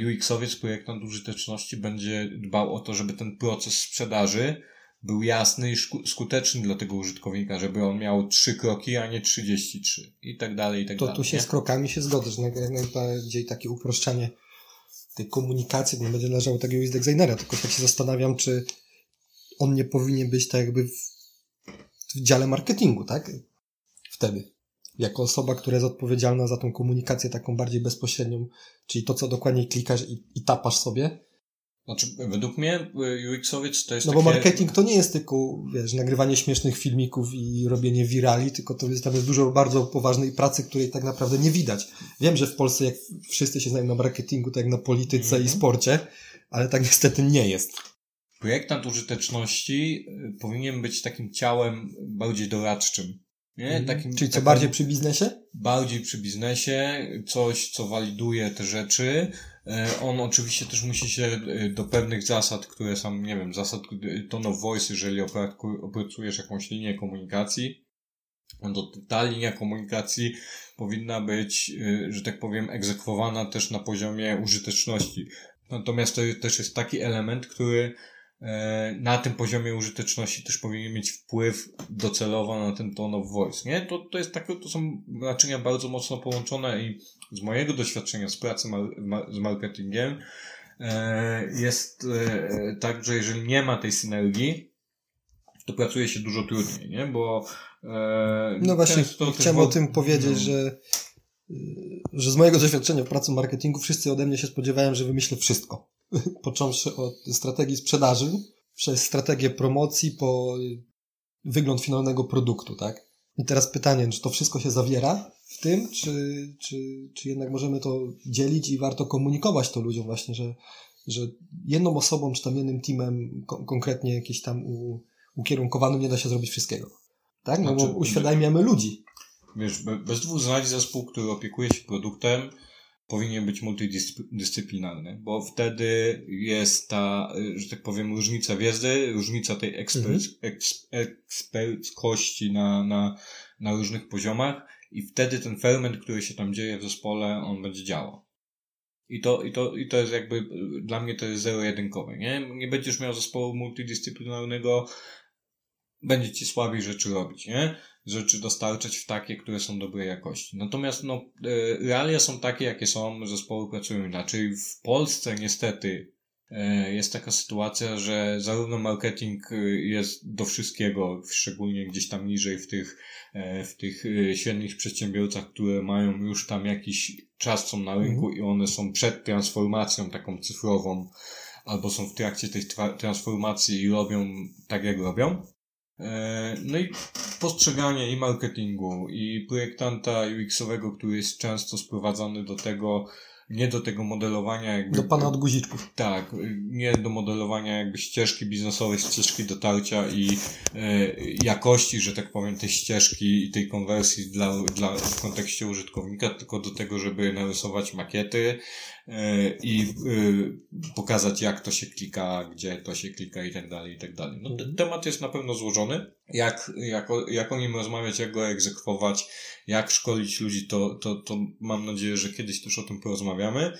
S2: UX-owiec, projektant użyteczności będzie dbał o to, żeby ten proces sprzedaży był jasny i skuteczny dla tego użytkownika, żeby on miał trzy kroki, a nie 33 i tak dalej, i tak
S1: to
S2: dalej.
S1: To tu się nie? z krokami się zgodzę, że najbardziej takie uproszczenie tej komunikacji nie będzie należało tego UX designera, tylko tak się zastanawiam, czy on nie powinien być tak jakby w, w dziale marketingu, tak? Wtedy. Jako osoba, która jest odpowiedzialna za tą komunikację taką bardziej bezpośrednią, czyli to, co dokładnie klikasz i, i tapasz sobie,
S2: znaczy, według mnie y, UX-owiec to jest
S1: No takie... bo marketing to nie jest tylko, wiesz, nagrywanie śmiesznych filmików i robienie wirali, tylko to jest, tam jest dużo bardzo poważnej pracy, której tak naprawdę nie widać. Wiem, że w Polsce jak wszyscy się znają na marketingu, tak jak na polityce mm -hmm. i mhm. sporcie, ale tak niestety nie jest.
S2: Projektant użyteczności y, powinien być takim ciałem bardziej doradczym. Nie?
S1: Mhm. Takim, Czyli co bardziej przy biznesie?
S2: Bardziej przy biznesie, coś, co waliduje te rzeczy, on oczywiście też musi się e, do pewnych zasad, które są, nie wiem, zasad tone of voice, jeżeli opracujesz jakąś linię komunikacji, to ta linia komunikacji powinna być, e, że tak powiem, egzekwowana też na poziomie użyteczności. Natomiast to też jest taki element, który na tym poziomie użyteczności też powinien mieć wpływ docelowo na ten tone of voice, nie? To, to jest takie, to są naczynia bardzo mocno połączone i z mojego doświadczenia z pracy z marketingiem e, jest e, tak, że jeżeli nie ma tej synergii, to pracuje się dużo trudniej, nie? Bo
S1: e, no właśnie, chciałem o tym powiedzieć, no. że że z mojego doświadczenia w pracy marketingu wszyscy ode mnie się spodziewają, że wymyślę wszystko. *laughs* Począwszy od strategii sprzedaży, przez strategię promocji, po wygląd finalnego produktu, tak? I teraz pytanie, czy to wszystko się zawiera w tym, czy, czy, czy jednak możemy to dzielić i warto komunikować to ludziom właśnie, że, że jedną osobą, czy tam jednym teamem ko konkretnie jakieś tam u, ukierunkowanym nie da się zrobić wszystkiego. Tak? No znaczy, bo uświadamiamy ludzi.
S2: Wiesz, bez dwóch zdań zespół, który opiekuje się produktem, powinien być multidyscyplinarny, bo wtedy jest ta, że tak powiem, różnica wiedzy, różnica tej ekspert, mhm. eksperckości na, na, na różnych poziomach i wtedy ten ferment, który się tam dzieje w zespole, on będzie działał. I to, i to, i to jest jakby, dla mnie to jest zero-jedynkowe, nie? Nie będziesz miał zespołu multidyscyplinarnego, będzie ci słabiej rzeczy robić, nie? Rzeczy dostarczać w takie, które są dobrej jakości. Natomiast no, e, realia są takie, jakie są, zespoły pracują inaczej. W Polsce niestety jest taka sytuacja, że zarówno marketing e, jest do wszystkiego, szczególnie gdzieś tam niżej w tych, w tych średnich przedsiębiorcach, które mają już tam jakiś czas są na rynku i one są przed transformacją taką cyfrową, albo są w trakcie tej transformacji i robią tak, jak robią. E, no i postrzeganie i marketingu, i projektanta UX-owego, który jest często sprowadzony do tego, nie do tego modelowania jakby...
S1: Do pana od guziczków.
S2: Tak, nie do modelowania jakby ścieżki biznesowej, ścieżki dotarcia i e, jakości, że tak powiem, tej ścieżki i tej konwersji dla, dla, w kontekście użytkownika, tylko do tego, żeby narysować makiety, i e, pokazać, jak to się klika, gdzie to się klika i tak dalej, i tak dalej. No, ten temat jest na pewno złożony. Jak, jak, jak o nim rozmawiać, jak go egzekwować, jak szkolić ludzi, to, to, to mam nadzieję, że kiedyś też o tym porozmawiamy.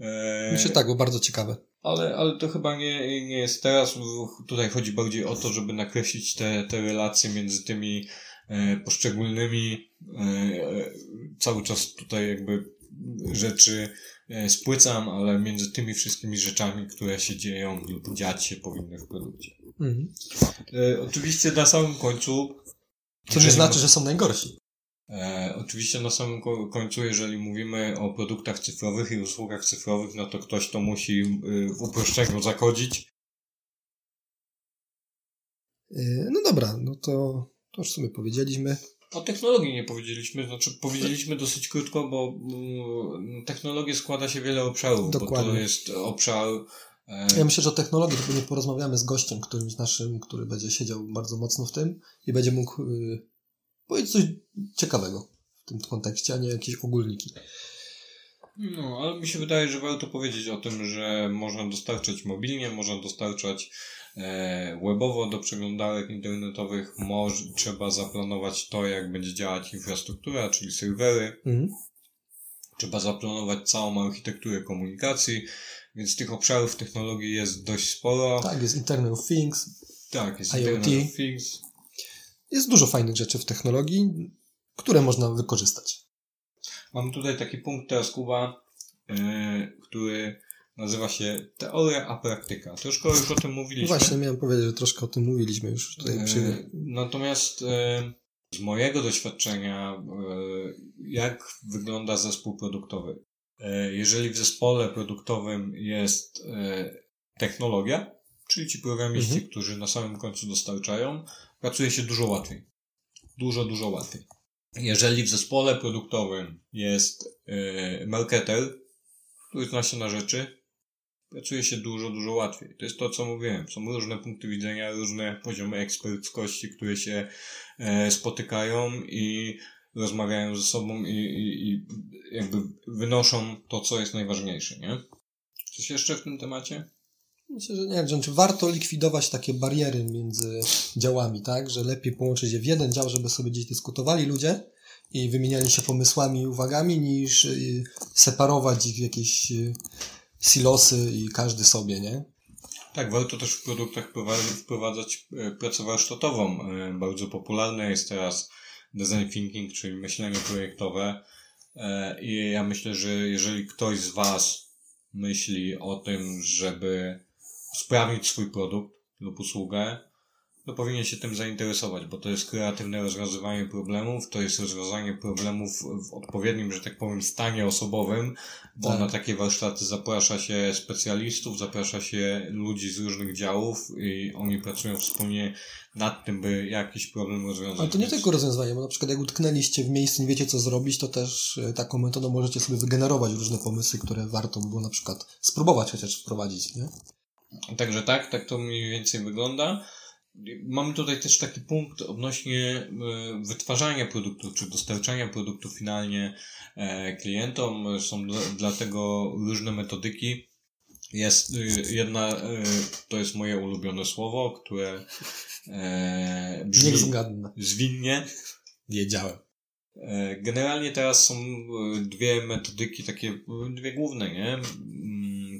S1: E, Myślę tak, bo bardzo ciekawe.
S2: Ale, ale to chyba nie, nie jest teraz. Tutaj chodzi bardziej o to, żeby nakreślić te, te relacje między tymi e, poszczególnymi. E, cały czas tutaj jakby rzeczy E, spłycam, ale między tymi wszystkimi rzeczami, które się dzieją lub dziać się powinny w produkcie. Mhm. E, oczywiście na samym końcu.
S1: Co nie znaczy, że są najgorsi.
S2: E, oczywiście na samym końcu, jeżeli mówimy o produktach cyfrowych i usługach cyfrowych, no to ktoś to musi y, w uproszczeniu zakodzić.
S1: E, no dobra, no to, to już sobie powiedzieliśmy.
S2: O technologii nie powiedzieliśmy, znaczy powiedzieliśmy dosyć krótko, bo mm, technologię składa się wiele obszarów, Dokładnie. bo to jest obszar...
S1: E... Ja myślę, że o technologii to nie porozmawiamy z gościem którymś naszym, który będzie siedział bardzo mocno w tym i będzie mógł y, powiedzieć coś ciekawego w tym kontekście, a nie jakieś ogólniki.
S2: No, ale mi się wydaje, że warto powiedzieć o tym, że można dostarczać mobilnie, można dostarczać E, webowo do przeglądarek internetowych może, trzeba zaplanować to, jak będzie działać infrastruktura, czyli serwery. Mhm. Trzeba zaplanować całą architekturę komunikacji, więc tych obszarów technologii jest dość sporo.
S1: Tak, jest Internet of Things.
S2: Tak, jest IoT. Internet of Things.
S1: Jest dużo fajnych rzeczy w technologii, które można wykorzystać.
S2: Mam tutaj taki punkt teraz, Kuba, yy, który Nazywa się Teoria a Praktyka. Troszkę już o tym mówiliśmy.
S1: Właśnie miałem powiedzieć, że troszkę o tym mówiliśmy już tutaj przy... E,
S2: natomiast e, z mojego doświadczenia, jak wygląda zespół produktowy? Jeżeli w zespole produktowym jest technologia, czyli ci programiści, mhm. którzy na samym końcu dostarczają, pracuje się dużo łatwiej. Dużo, dużo łatwiej. Jeżeli w zespole produktowym jest marketer, który zna się na rzeczy, pracuje się dużo, dużo łatwiej. To jest to, co mówiłem. Są różne punkty widzenia, różne poziomy eksperckości, które się e, spotykają i rozmawiają ze sobą i, i, i jakby wynoszą to, co jest najważniejsze, nie? Coś jeszcze w tym temacie?
S1: Myślę, że nie wiem, czy warto likwidować takie bariery między działami, tak? Że lepiej połączyć je w jeden dział, żeby sobie gdzieś dyskutowali ludzie i wymieniali się pomysłami i uwagami, niż y, separować ich w jakieś y, silosy i każdy sobie, nie?
S2: Tak, warto też w produktach wprowadzać e, pracę warsztatową. Bardzo popularne jest teraz design thinking, czyli myślenie projektowe. I ja myślę, że jeżeli ktoś z Was myśli o tym, żeby sprawnić swój produkt lub usługę, to powinien się tym zainteresować, bo to jest kreatywne rozwiązywanie problemów, to jest rozwiązanie problemów w odpowiednim, że tak powiem, stanie osobowym, bo tak. na takie warsztaty zaprasza się specjalistów, zaprasza się ludzi z różnych działów i oni pracują wspólnie nad tym, by jakiś problem rozwiązać.
S1: Ale to nie tylko rozwiązanie, bo na przykład jak utknęliście w miejscu, nie wiecie co zrobić, to też e, taką metodą możecie sobie wygenerować różne pomysły, które warto by było na przykład spróbować chociaż wprowadzić, nie?
S2: Także tak, tak to mniej więcej wygląda. Mamy tutaj też taki punkt odnośnie e, wytwarzania produktów, czy dostarczania produktów finalnie e, klientom. Są dlatego różne metodyki. Jest e, jedna, to jest moje ulubione słowo, które brzmi zwinnie.
S1: Wiedziałem.
S2: Generalnie teraz są dwie metodyki, takie dwie główne, nie?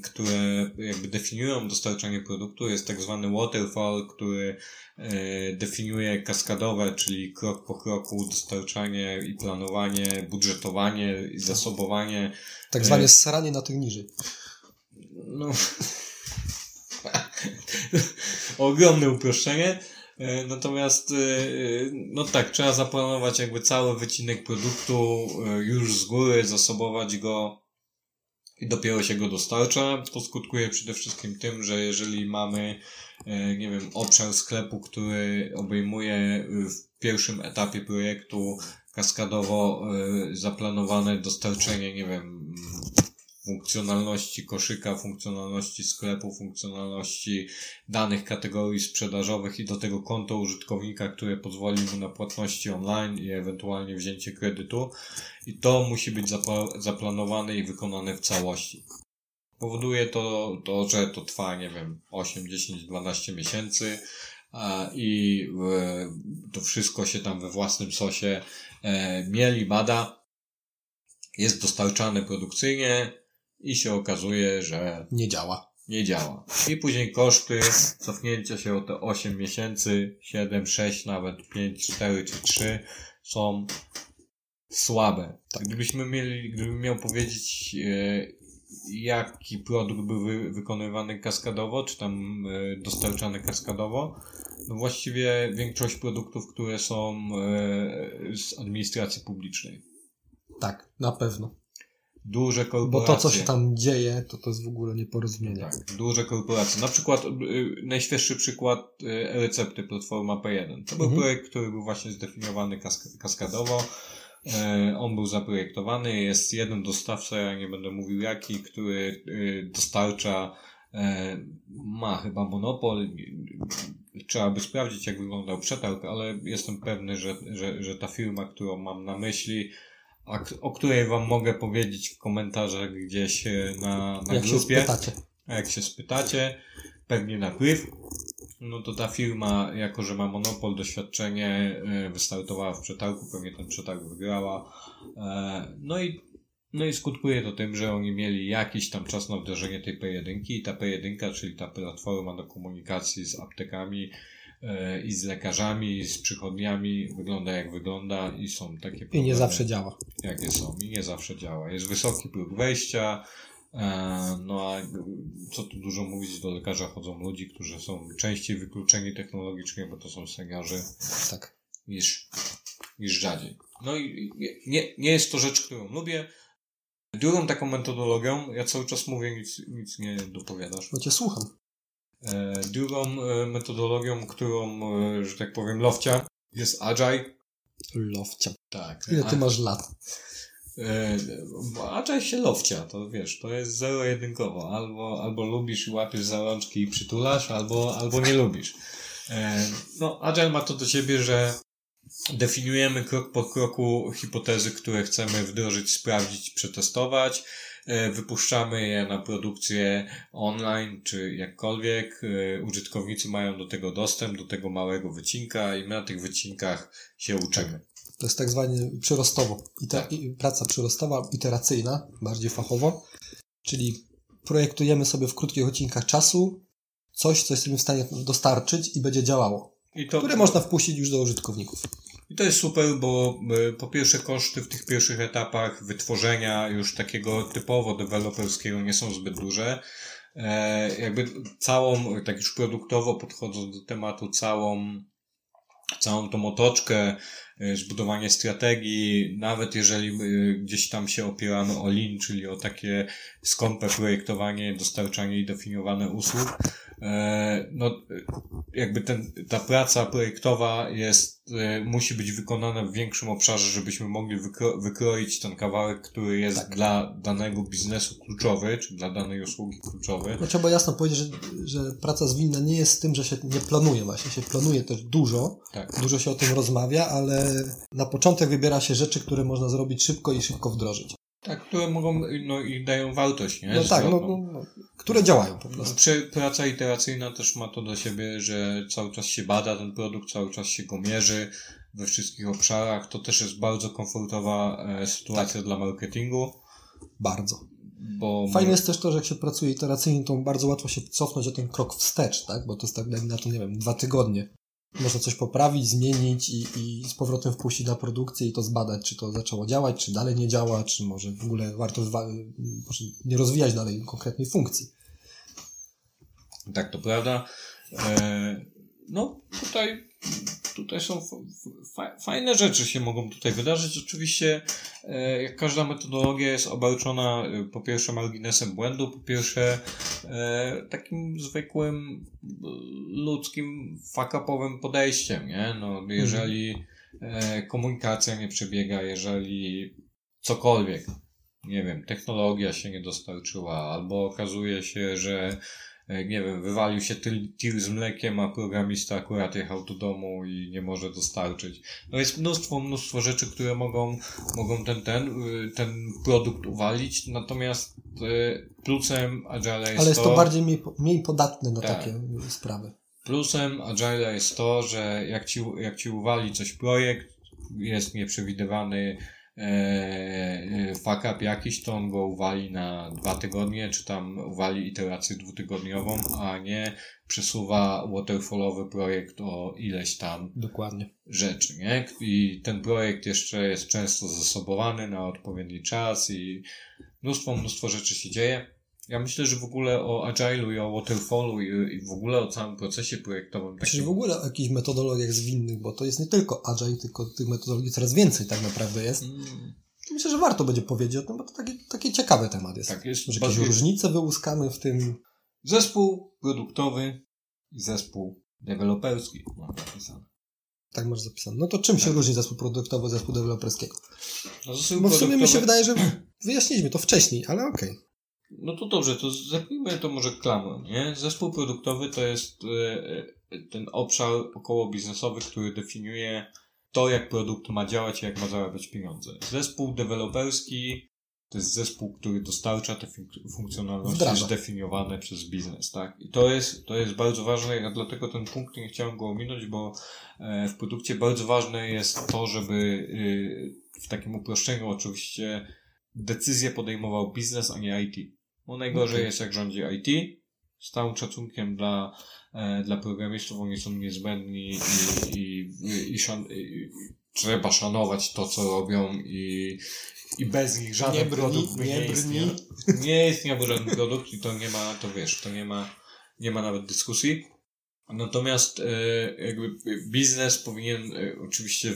S2: Które jakby definiują dostarczanie produktu. Jest tak zwany waterfall, który e, definiuje kaskadowe, czyli krok po kroku dostarczanie i planowanie, budżetowanie i zasobowanie.
S1: Tak zwane saranie na tych niżej.
S2: No. Ogromne uproszczenie. E, natomiast, e, no tak, trzeba zaplanować jakby cały wycinek produktu e, już z góry, zasobować go i dopiero się go dostarcza. To skutkuje przede wszystkim tym, że jeżeli mamy, nie wiem, obszar sklepu, który obejmuje w pierwszym etapie projektu kaskadowo zaplanowane dostarczenie, nie wiem, funkcjonalności koszyka, funkcjonalności sklepu, funkcjonalności danych kategorii sprzedażowych i do tego konto użytkownika, które pozwoli mu na płatności online i ewentualnie wzięcie kredytu. I to musi być zapla zaplanowane i wykonane w całości. Powoduje to, to, że to trwa, nie wiem, 8, 10, 12 miesięcy i to wszystko się tam we własnym sosie e, mieli, bada, jest dostarczane produkcyjnie, i się okazuje, że
S1: nie działa.
S2: Nie działa. I później koszty cofnięcia się o te 8 miesięcy, 7, 6, nawet 5, 4 czy 3 są słabe. Tak. Gdybyśmy mieli, gdybym miał powiedzieć, e, jaki produkt był wy, wykonywany kaskadowo, czy tam e, dostarczany kaskadowo, no właściwie większość produktów, które są e, z administracji publicznej.
S1: Tak, na pewno
S2: duże korporacje.
S1: Bo to, co się tam dzieje, to to jest w ogóle nieporozumienie.
S2: Tak, duże korporacje. Na przykład y, najświeższy przykład y, recepty Platforma P1. To był mhm. projekt, który był właśnie zdefiniowany kask kaskadowo. E, on był zaprojektowany. Jest jeden dostawca, ja nie będę mówił jaki, który y, dostarcza ma chyba monopol. Trzeba by sprawdzić, jak wyglądał przetarg, ale jestem pewny, że, że, że ta firma, którą mam na myśli, a, o której wam mogę powiedzieć w komentarzach gdzieś e, na, na
S1: jak grupie. Się spytacie.
S2: A jak się spytacie, pewnie na priv, no to ta firma, jako że ma monopol, doświadczenie, e, wystartowała w przetargu, pewnie ten przetarg wygrała. E, no i, no i skutkuje to tym, że oni mieli jakiś tam czas na wdrożenie tej P1 i ta P1, czyli ta platforma do komunikacji z aptekami, i z lekarzami, i z przychodniami wygląda jak wygląda i są takie problemy.
S1: I nie zawsze działa.
S2: Jakie są i nie zawsze działa. Jest wysoki próg wejścia, e, no a co tu dużo mówić, do lekarza chodzą ludzi, którzy są częściej wykluczeni technologicznie, bo to są seniorzy.
S1: Tak.
S2: Niż, niż rzadziej. No i nie, nie jest to rzecz, którą lubię. Drugą taką metodologią, ja cały czas mówię, nic, nic nie dopowiadasz.
S1: Bo cię słucham.
S2: E, drugą e, metodologią, którą, e, że tak powiem, lofcia, jest Agile.
S1: Lofcia.
S2: Tak.
S1: Ile ty masz lat?
S2: Agile się lofcia, to wiesz, to jest zero-jedynkowo. Albo, albo lubisz i łapiesz za rączki i przytulasz, albo, albo nie lubisz. No, Agile ma to do siebie, że definiujemy krok po kroku hipotezy, które chcemy wdrożyć, sprawdzić, przetestować wypuszczamy je na produkcję online, czy jakkolwiek. E, użytkownicy mają do tego dostęp, do tego małego wycinka i my na tych wycinkach się uczymy.
S1: To jest tak zwane przyrostowo. I ta, tak. praca przyrostowa, iteracyjna, bardziej fachowo. Czyli projektujemy sobie w krótkich odcinkach czasu coś, co jesteśmy w stanie dostarczyć i będzie działało. I to, które można wpuścić już do użytkowników.
S2: I to jest super, bo e, po pierwsze koszty w tych pierwszych etapach wytworzenia już takiego typowo deweloperskiego nie są zbyt duże. E, jakby całą, tak już produktowo podchodząc do tematu, całą, całą tą otoczkę, e, zbudowanie strategii, nawet jeżeli gdzieś tam się opieramy o lean, czyli o takie skąpe projektowanie, dostarczanie i definiowane usług, no jakby ten, ta praca projektowa jest, y, musi być wykonana w większym obszarze, żebyśmy mogli wykro, wykroić ten kawałek, który jest tak. dla danego biznesu kluczowy, czy dla danej usługi kluczowy.
S1: No trzeba jasno powiedzieć, że, że praca zwinna nie jest tym, że się nie planuje właśnie, się planuje też dużo, tak. dużo się o tym rozmawia, ale na początek wybiera się rzeczy, które można zrobić szybko i szybko wdrożyć.
S2: Tak, które mogą, no i dają wartość, nie?
S1: No tak, no, no, no, które działają po prostu.
S2: Przy, praca iteracyjna też ma to do siebie, że cały czas się bada ten produkt, cały czas się go mierzy we wszystkich obszarach. To też jest bardzo komfortowa e, sytuacja tak. dla marketingu.
S1: Bardzo.
S2: bo...
S1: Fajne jest też to, że jak się pracuje iteracyjnie, to bardzo łatwo się cofnąć o ten krok wstecz, tak? Bo to jest tak jak na to, nie wiem, dwa tygodnie. Można coś poprawić, zmienić i, i z powrotem wpuścić na produkcję i to zbadać, czy to zaczęło działać, czy dalej nie działa, czy może w ogóle warto może nie rozwijać dalej konkretnej funkcji.
S2: Tak, to prawda. E, no, tutaj tutaj są fajne rzeczy się mogą tutaj wydarzyć. Oczywiście, e, jak każda metodologia jest obarczona e, po pierwsze marginesem błędu, po pierwsze e, takim zwykłym ludzkim fuck-upowym podejściem, nie? No, jeżeli komunikacja nie przebiega, jeżeli cokolwiek, nie wiem, technologia się nie dostarczyła, albo okazuje się, że nie wiem, wywalił się tir z mlekiem, a programista akurat jechał do domu i nie może dostarczyć. No jest mnóstwo, mnóstwo rzeczy, które mogą, mogą ten, ten, y, ten produkt uwalić, natomiast y, plusem Agile jest
S1: Ale jest
S2: to,
S1: to bardziej mniej, mniej podatny na
S2: tak.
S1: takie sprawy.
S2: Plusem Agile jest to, że jak ci, jak ci uwali coś projekt, jest nieprzewidywany, e, fuck up jakiś, to on go uwali na dwa tygodnie, czy tam uwali iterację dwutygodniową, a nie przesuwa waterfallowy projekt o ileś tam
S1: Dokładnie.
S2: rzeczy, nie? I ten projekt jeszcze jest często zasobowany na odpowiedni czas i mnóstwo, mnóstwo rzeczy się dzieje. Ja myślę, że w ogóle o Agile'u i o Waterfallu i, i w ogóle o całym procesie projektowym.
S1: Takim... Czyli w ogóle o jakichś metodologiach zwinnych, bo to jest nie tylko Agile, tylko tych metodologii coraz więcej tak naprawdę jest. Mm. Myślę, że warto będzie powiedzieć o tym, bo to taki, taki ciekawy temat jest.
S2: Tak, jest
S1: Może jakieś różnice wyłuskamy w tym.
S2: Zespół produktowy i zespół deweloperski mam
S1: napisane. Tak masz zapisane. No to czym tak. się różni zespół produktowy od zespół deweloperskiego? No, zespół bo w sumie mi się wydaje, że *clears throat* wyjaśniliśmy to wcześniej, ale okej. Okay.
S2: No to dobrze, to zapnijmy to może klamrą, nie? Zespół produktowy to jest e, e, ten obszar około biznesowy, który definiuje to, jak produkt ma działać i jak ma zarabiać pieniądze. Zespół deweloperski to jest zespół, który dostarcza te funkcjonalności zdefiniowane przez biznes, tak? I to jest, to jest bardzo ważne, dlatego ten punkt nie chciałem go ominąć, bo e, w produkcie bardzo ważne jest to, żeby w takim uproszczeniu oczywiście decyzję podejmował biznes, a nie IT. Bo najgorzej jest jak rządzi IT. Z całym szacunkiem dla, e, dla programistów, oni są niezbędni i, i, i, i, szan, i trzeba szanować to, co robią i, i bez nich żaden nie produkt by nie, nie istniał. Nie istniałby żaden produkt i to nie ma, to wiesz, to nie ma, nie ma nawet dyskusji. Natomiast e, jakby biznes powinien, e, oczywiście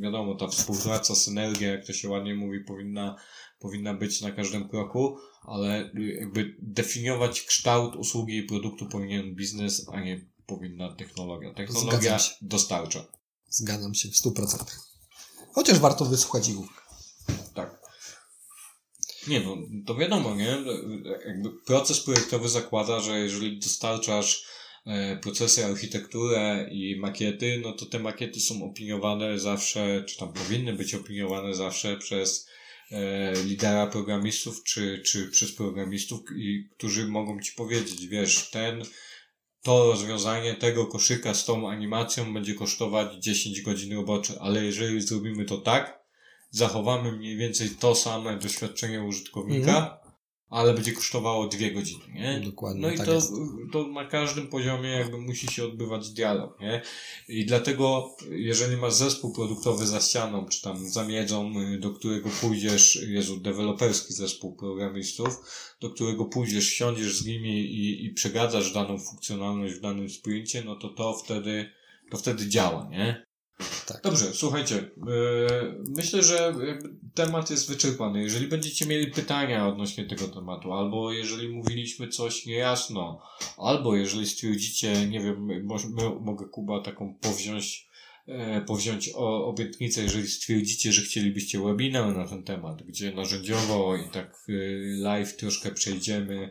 S2: wiadomo, ta współpraca, synergia, jak to się ładnie mówi, powinna powinna być na każdym kroku, ale jakby definiować kształt usługi i produktu powinien biznes, a nie powinna technologia. Technologia dostarcza.
S1: Zgadzam się w 100%. Chociaż warto wysłuchać ich.
S2: Tak. Nie no, to wiadomo, nie? Jakby proces projektowy zakłada, że jeżeli dostarczasz e, procesy, architekturę i makiety, no to te makiety są opiniowane zawsze, czy tam powinny być opiniowane zawsze przez lidera programistów, czy, czy przez programistów, i, którzy mogą ci powiedzieć, wiesz, ten, to rozwiązanie tego koszyka z tą animacją będzie kosztować 10 godzin robocze, ale jeżeli zrobimy to tak, zachowamy mniej więcej to same doświadczenie użytkownika, mhm ale będzie kosztowało dwie godziny, nie?
S1: Dokładnie.
S2: No i
S1: tak
S2: to, to na każdym poziomie jakby musi się odbywać dialog, nie? I dlatego, jeżeli masz zespół produktowy za ścianą, czy tam za miedzą, do którego pójdziesz, Jezu, deweloperski zespół programistów, do którego pójdziesz, siądziesz z nimi i, i przegadzasz daną funkcjonalność w danym sprincie, no to to wtedy, to wtedy działa, nie? Tak. Dobrze, słuchajcie. Yy, myślę, że temat jest wyczerpany. Jeżeli będziecie mieli pytania odnośnie tego tematu, albo jeżeli mówiliśmy coś niejasno, albo jeżeli stwierdzicie, nie wiem, mogę Kuba taką powziąć, e, powziąć obietnicę, jeżeli stwierdzicie, że chcielibyście webinar na ten temat, gdzie narzędziowo i tak y, live troszkę przejdziemy E,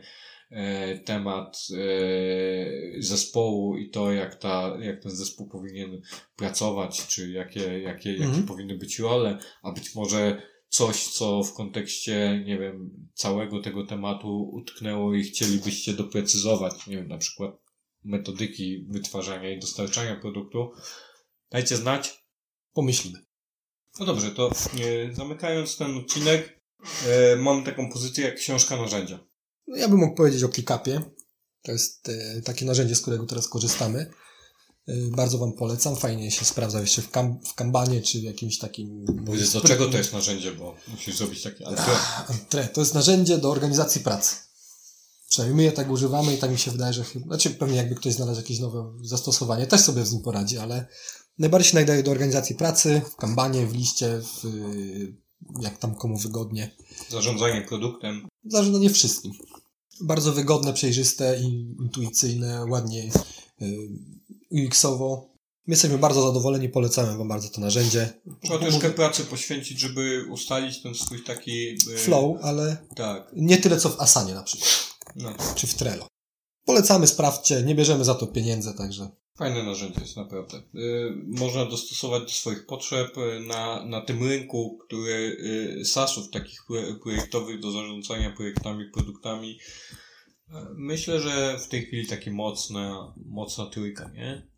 S2: temat e, zespołu i to, jak, ta, jak ten zespół powinien pracować, czy jakie, jakie, jakie mhm. powinny być role, a być może coś, co w kontekście, nie wiem, całego tego tematu utknęło i chcielibyście doprecyzować, nie wiem, na przykład metodyki wytwarzania i dostarczania produktu, dajcie znać.
S1: Pomyślimy.
S2: No dobrze, to e, zamykając ten odcinek, E, mam taką pozycję jak książka narzędzia.
S1: No, ja bym mógł powiedzieć o ClickUpie. To jest e, takie narzędzie, z którego teraz korzystamy. E, bardzo Wam polecam. Fajnie się sprawdza jeszcze w, kam, w Kanbanie czy w jakimś takim...
S2: Powiedz, do czego to jest narzędzie, bo musisz zrobić takie
S1: antre. To jest narzędzie do organizacji pracy. Przynajmniej my je tak używamy i tak mi się wydaje, że. Znaczy pewnie jakby ktoś znalazł jakieś nowe zastosowanie, też sobie z nim poradzi, ale najbardziej się nadaje do organizacji pracy, w Kanbanie, w liście, w, jak tam komu wygodnie.
S2: Zarządzanie produktem.
S1: Zarządzanie wszystkim. Bardzo wygodne, przejrzyste, intuicyjne, ładnie y, UX-owo. My jesteśmy bardzo zadowoleni, polecamy Wam bardzo to narzędzie.
S2: Trzeba troszkę pracy poświęcić, żeby ustalić ten swój taki...
S1: Y, Flow, ale
S2: tak.
S1: nie tyle co w Asanie na przykład. No. Czy w Trello. Polecamy, sprawdźcie, nie bierzemy za to pieniędzy, także
S2: Fajne narzędzie jest naprawdę. Y, można dostosować do swoich potrzeb y, na, na tym rynku, który y, SaaSów takich projektowych do zarządzania projektami, produktami. Myślę, że w tej chwili takie mocna, mocna trójka, nie?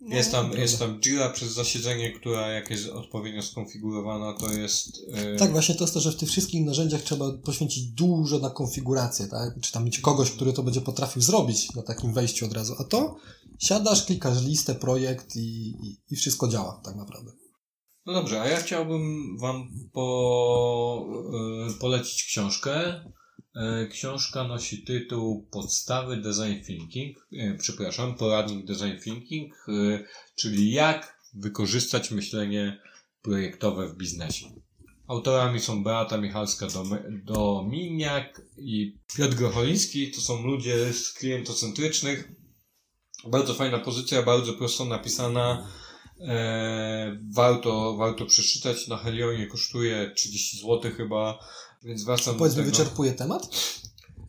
S2: No, jest tam, jest tam Jira przez zasiedzenie, która jak jest odpowiednio skonfigurowana, to jest...
S1: Yy... Tak, właśnie to jest to, że w tych wszystkich narzędziach trzeba poświęcić dużo na konfigurację, tak? Czy tam mieć kogoś, który to będzie potrafił zrobić na takim wejściu od razu. A to siadasz, klikasz listę, projekt i, i, i wszystko działa tak naprawdę.
S2: No dobrze, a ja chciałbym Wam po, yy, polecić książkę. Yy, książka nosi tytuł Podstawy Design Thinking, yy, przepraszam, poradnik Design Thinking, czyli jak wykorzystać myślenie projektowe w biznesie. Autorami są Beata Michalska-Dominiak i Piotr Grocholiński. To są ludzie z klientocentrycznych, bardzo fajna pozycja, bardzo prosto napisana. E, warto, warto przeczytać. Na Helionie kosztuje 30 zł chyba, więc wracam
S1: Powiedz mi, wyczerpuje temat?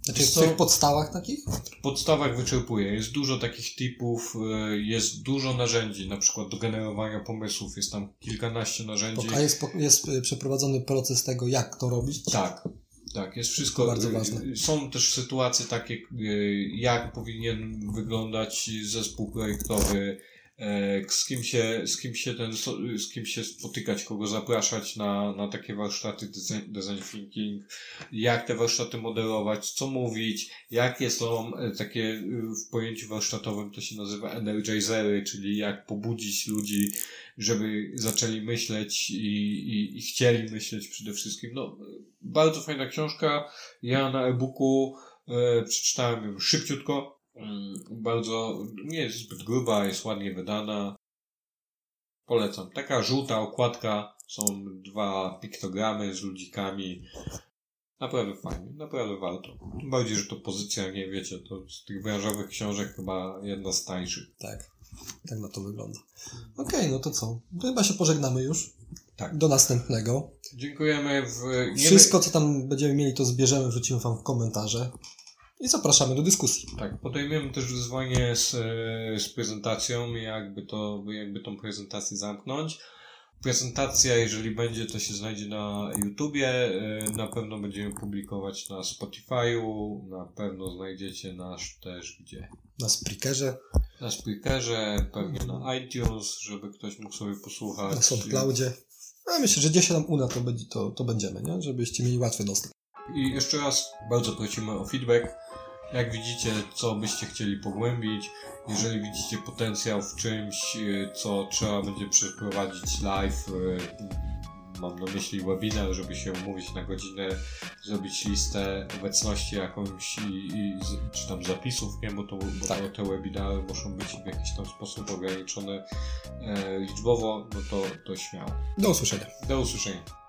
S1: Znaczy w tych podstawach takich?
S2: W podstawach wyczerpuje. Jest dużo takich typów, e, jest dużo narzędzi, na przykład do generowania pomysłów. Jest tam kilkanaście narzędzi.
S1: A jest, jest e, przeprowadzony proces tego, jak to robić?
S2: Tak, tak, jest wszystko.
S1: Bardzo ważne.
S2: Są też sytuacje takie, y, jak powinien wyglądać zespół projektowy, z kim się, z kim się ten, z kim się spotykać, kogo zapraszać na, na takie warsztaty design, thinking, jak te warsztaty modelować, co mówić, jakie są e, takie y, w pojęciu warsztatowym to się nazywa energizery, czyli jak pobudzić ludzi, żeby zaczęli myśleć i, i, i chcieli myśleć przede wszystkim. No, bardzo fajna książka. Ja na e-booku e, przeczytałem ją szybciutko. Mm, bardzo, nie jest zbyt gruba, jest ładnie wydana. Polecam. Taka żółta okładka, są dwa piktogramy z ludzikami. Naprawdę fajnie, naprawdę warto. Tym bardziej, że to pozycja, nie wiecie, to z tych branżowych książek chyba jedna z tańszych.
S1: Tak, tak na to wygląda. Okej, okay, no to co? Chyba się pożegnamy już.
S2: Tak.
S1: Do następnego.
S2: Dziękujemy. W...
S1: Wszystko, co tam będziemy mieli, to zbierzemy, wrzucimy Wam w komentarze. I zapraszamy do dyskusji.
S2: Tak, podejmiemy też wyzwanie z, z prezentacją, jakby, to, jakby tą prezentację zamknąć. Prezentacja, jeżeli będzie, to się znajdzie na YouTubie, e, na pewno będziemy publikować na Spotify'u, na pewno znajdziecie nasz też gdzie?
S1: Na Spreakerze.
S2: Na Spreakerze, pewnie na iTunes, żeby ktoś mógł sobie posłuchać.
S1: Na SoundCloudzie. A myślę, że gdzieś się nam uda, to, będzie, to, to będziemy, nie? Żebyście mieli łatwy dostęp.
S2: I jeszcze raz bardzo prosimy o feedback. Jak widzicie, co byście chcieli pogłębić, jeżeli widzicie potencjał w czymś, co trzeba będzie przeprowadzić live, mam na myśli webinar, żeby się umówić na godzinę, zrobić listę obecności jakąś i, i czy tam zapisów, nie? bo, to, bo tak. te webinary muszą być w jakiś tam sposób ograniczone e, liczbowo, no to, to śmiało.
S1: Do usłyszenia.
S2: Do usłyszenia.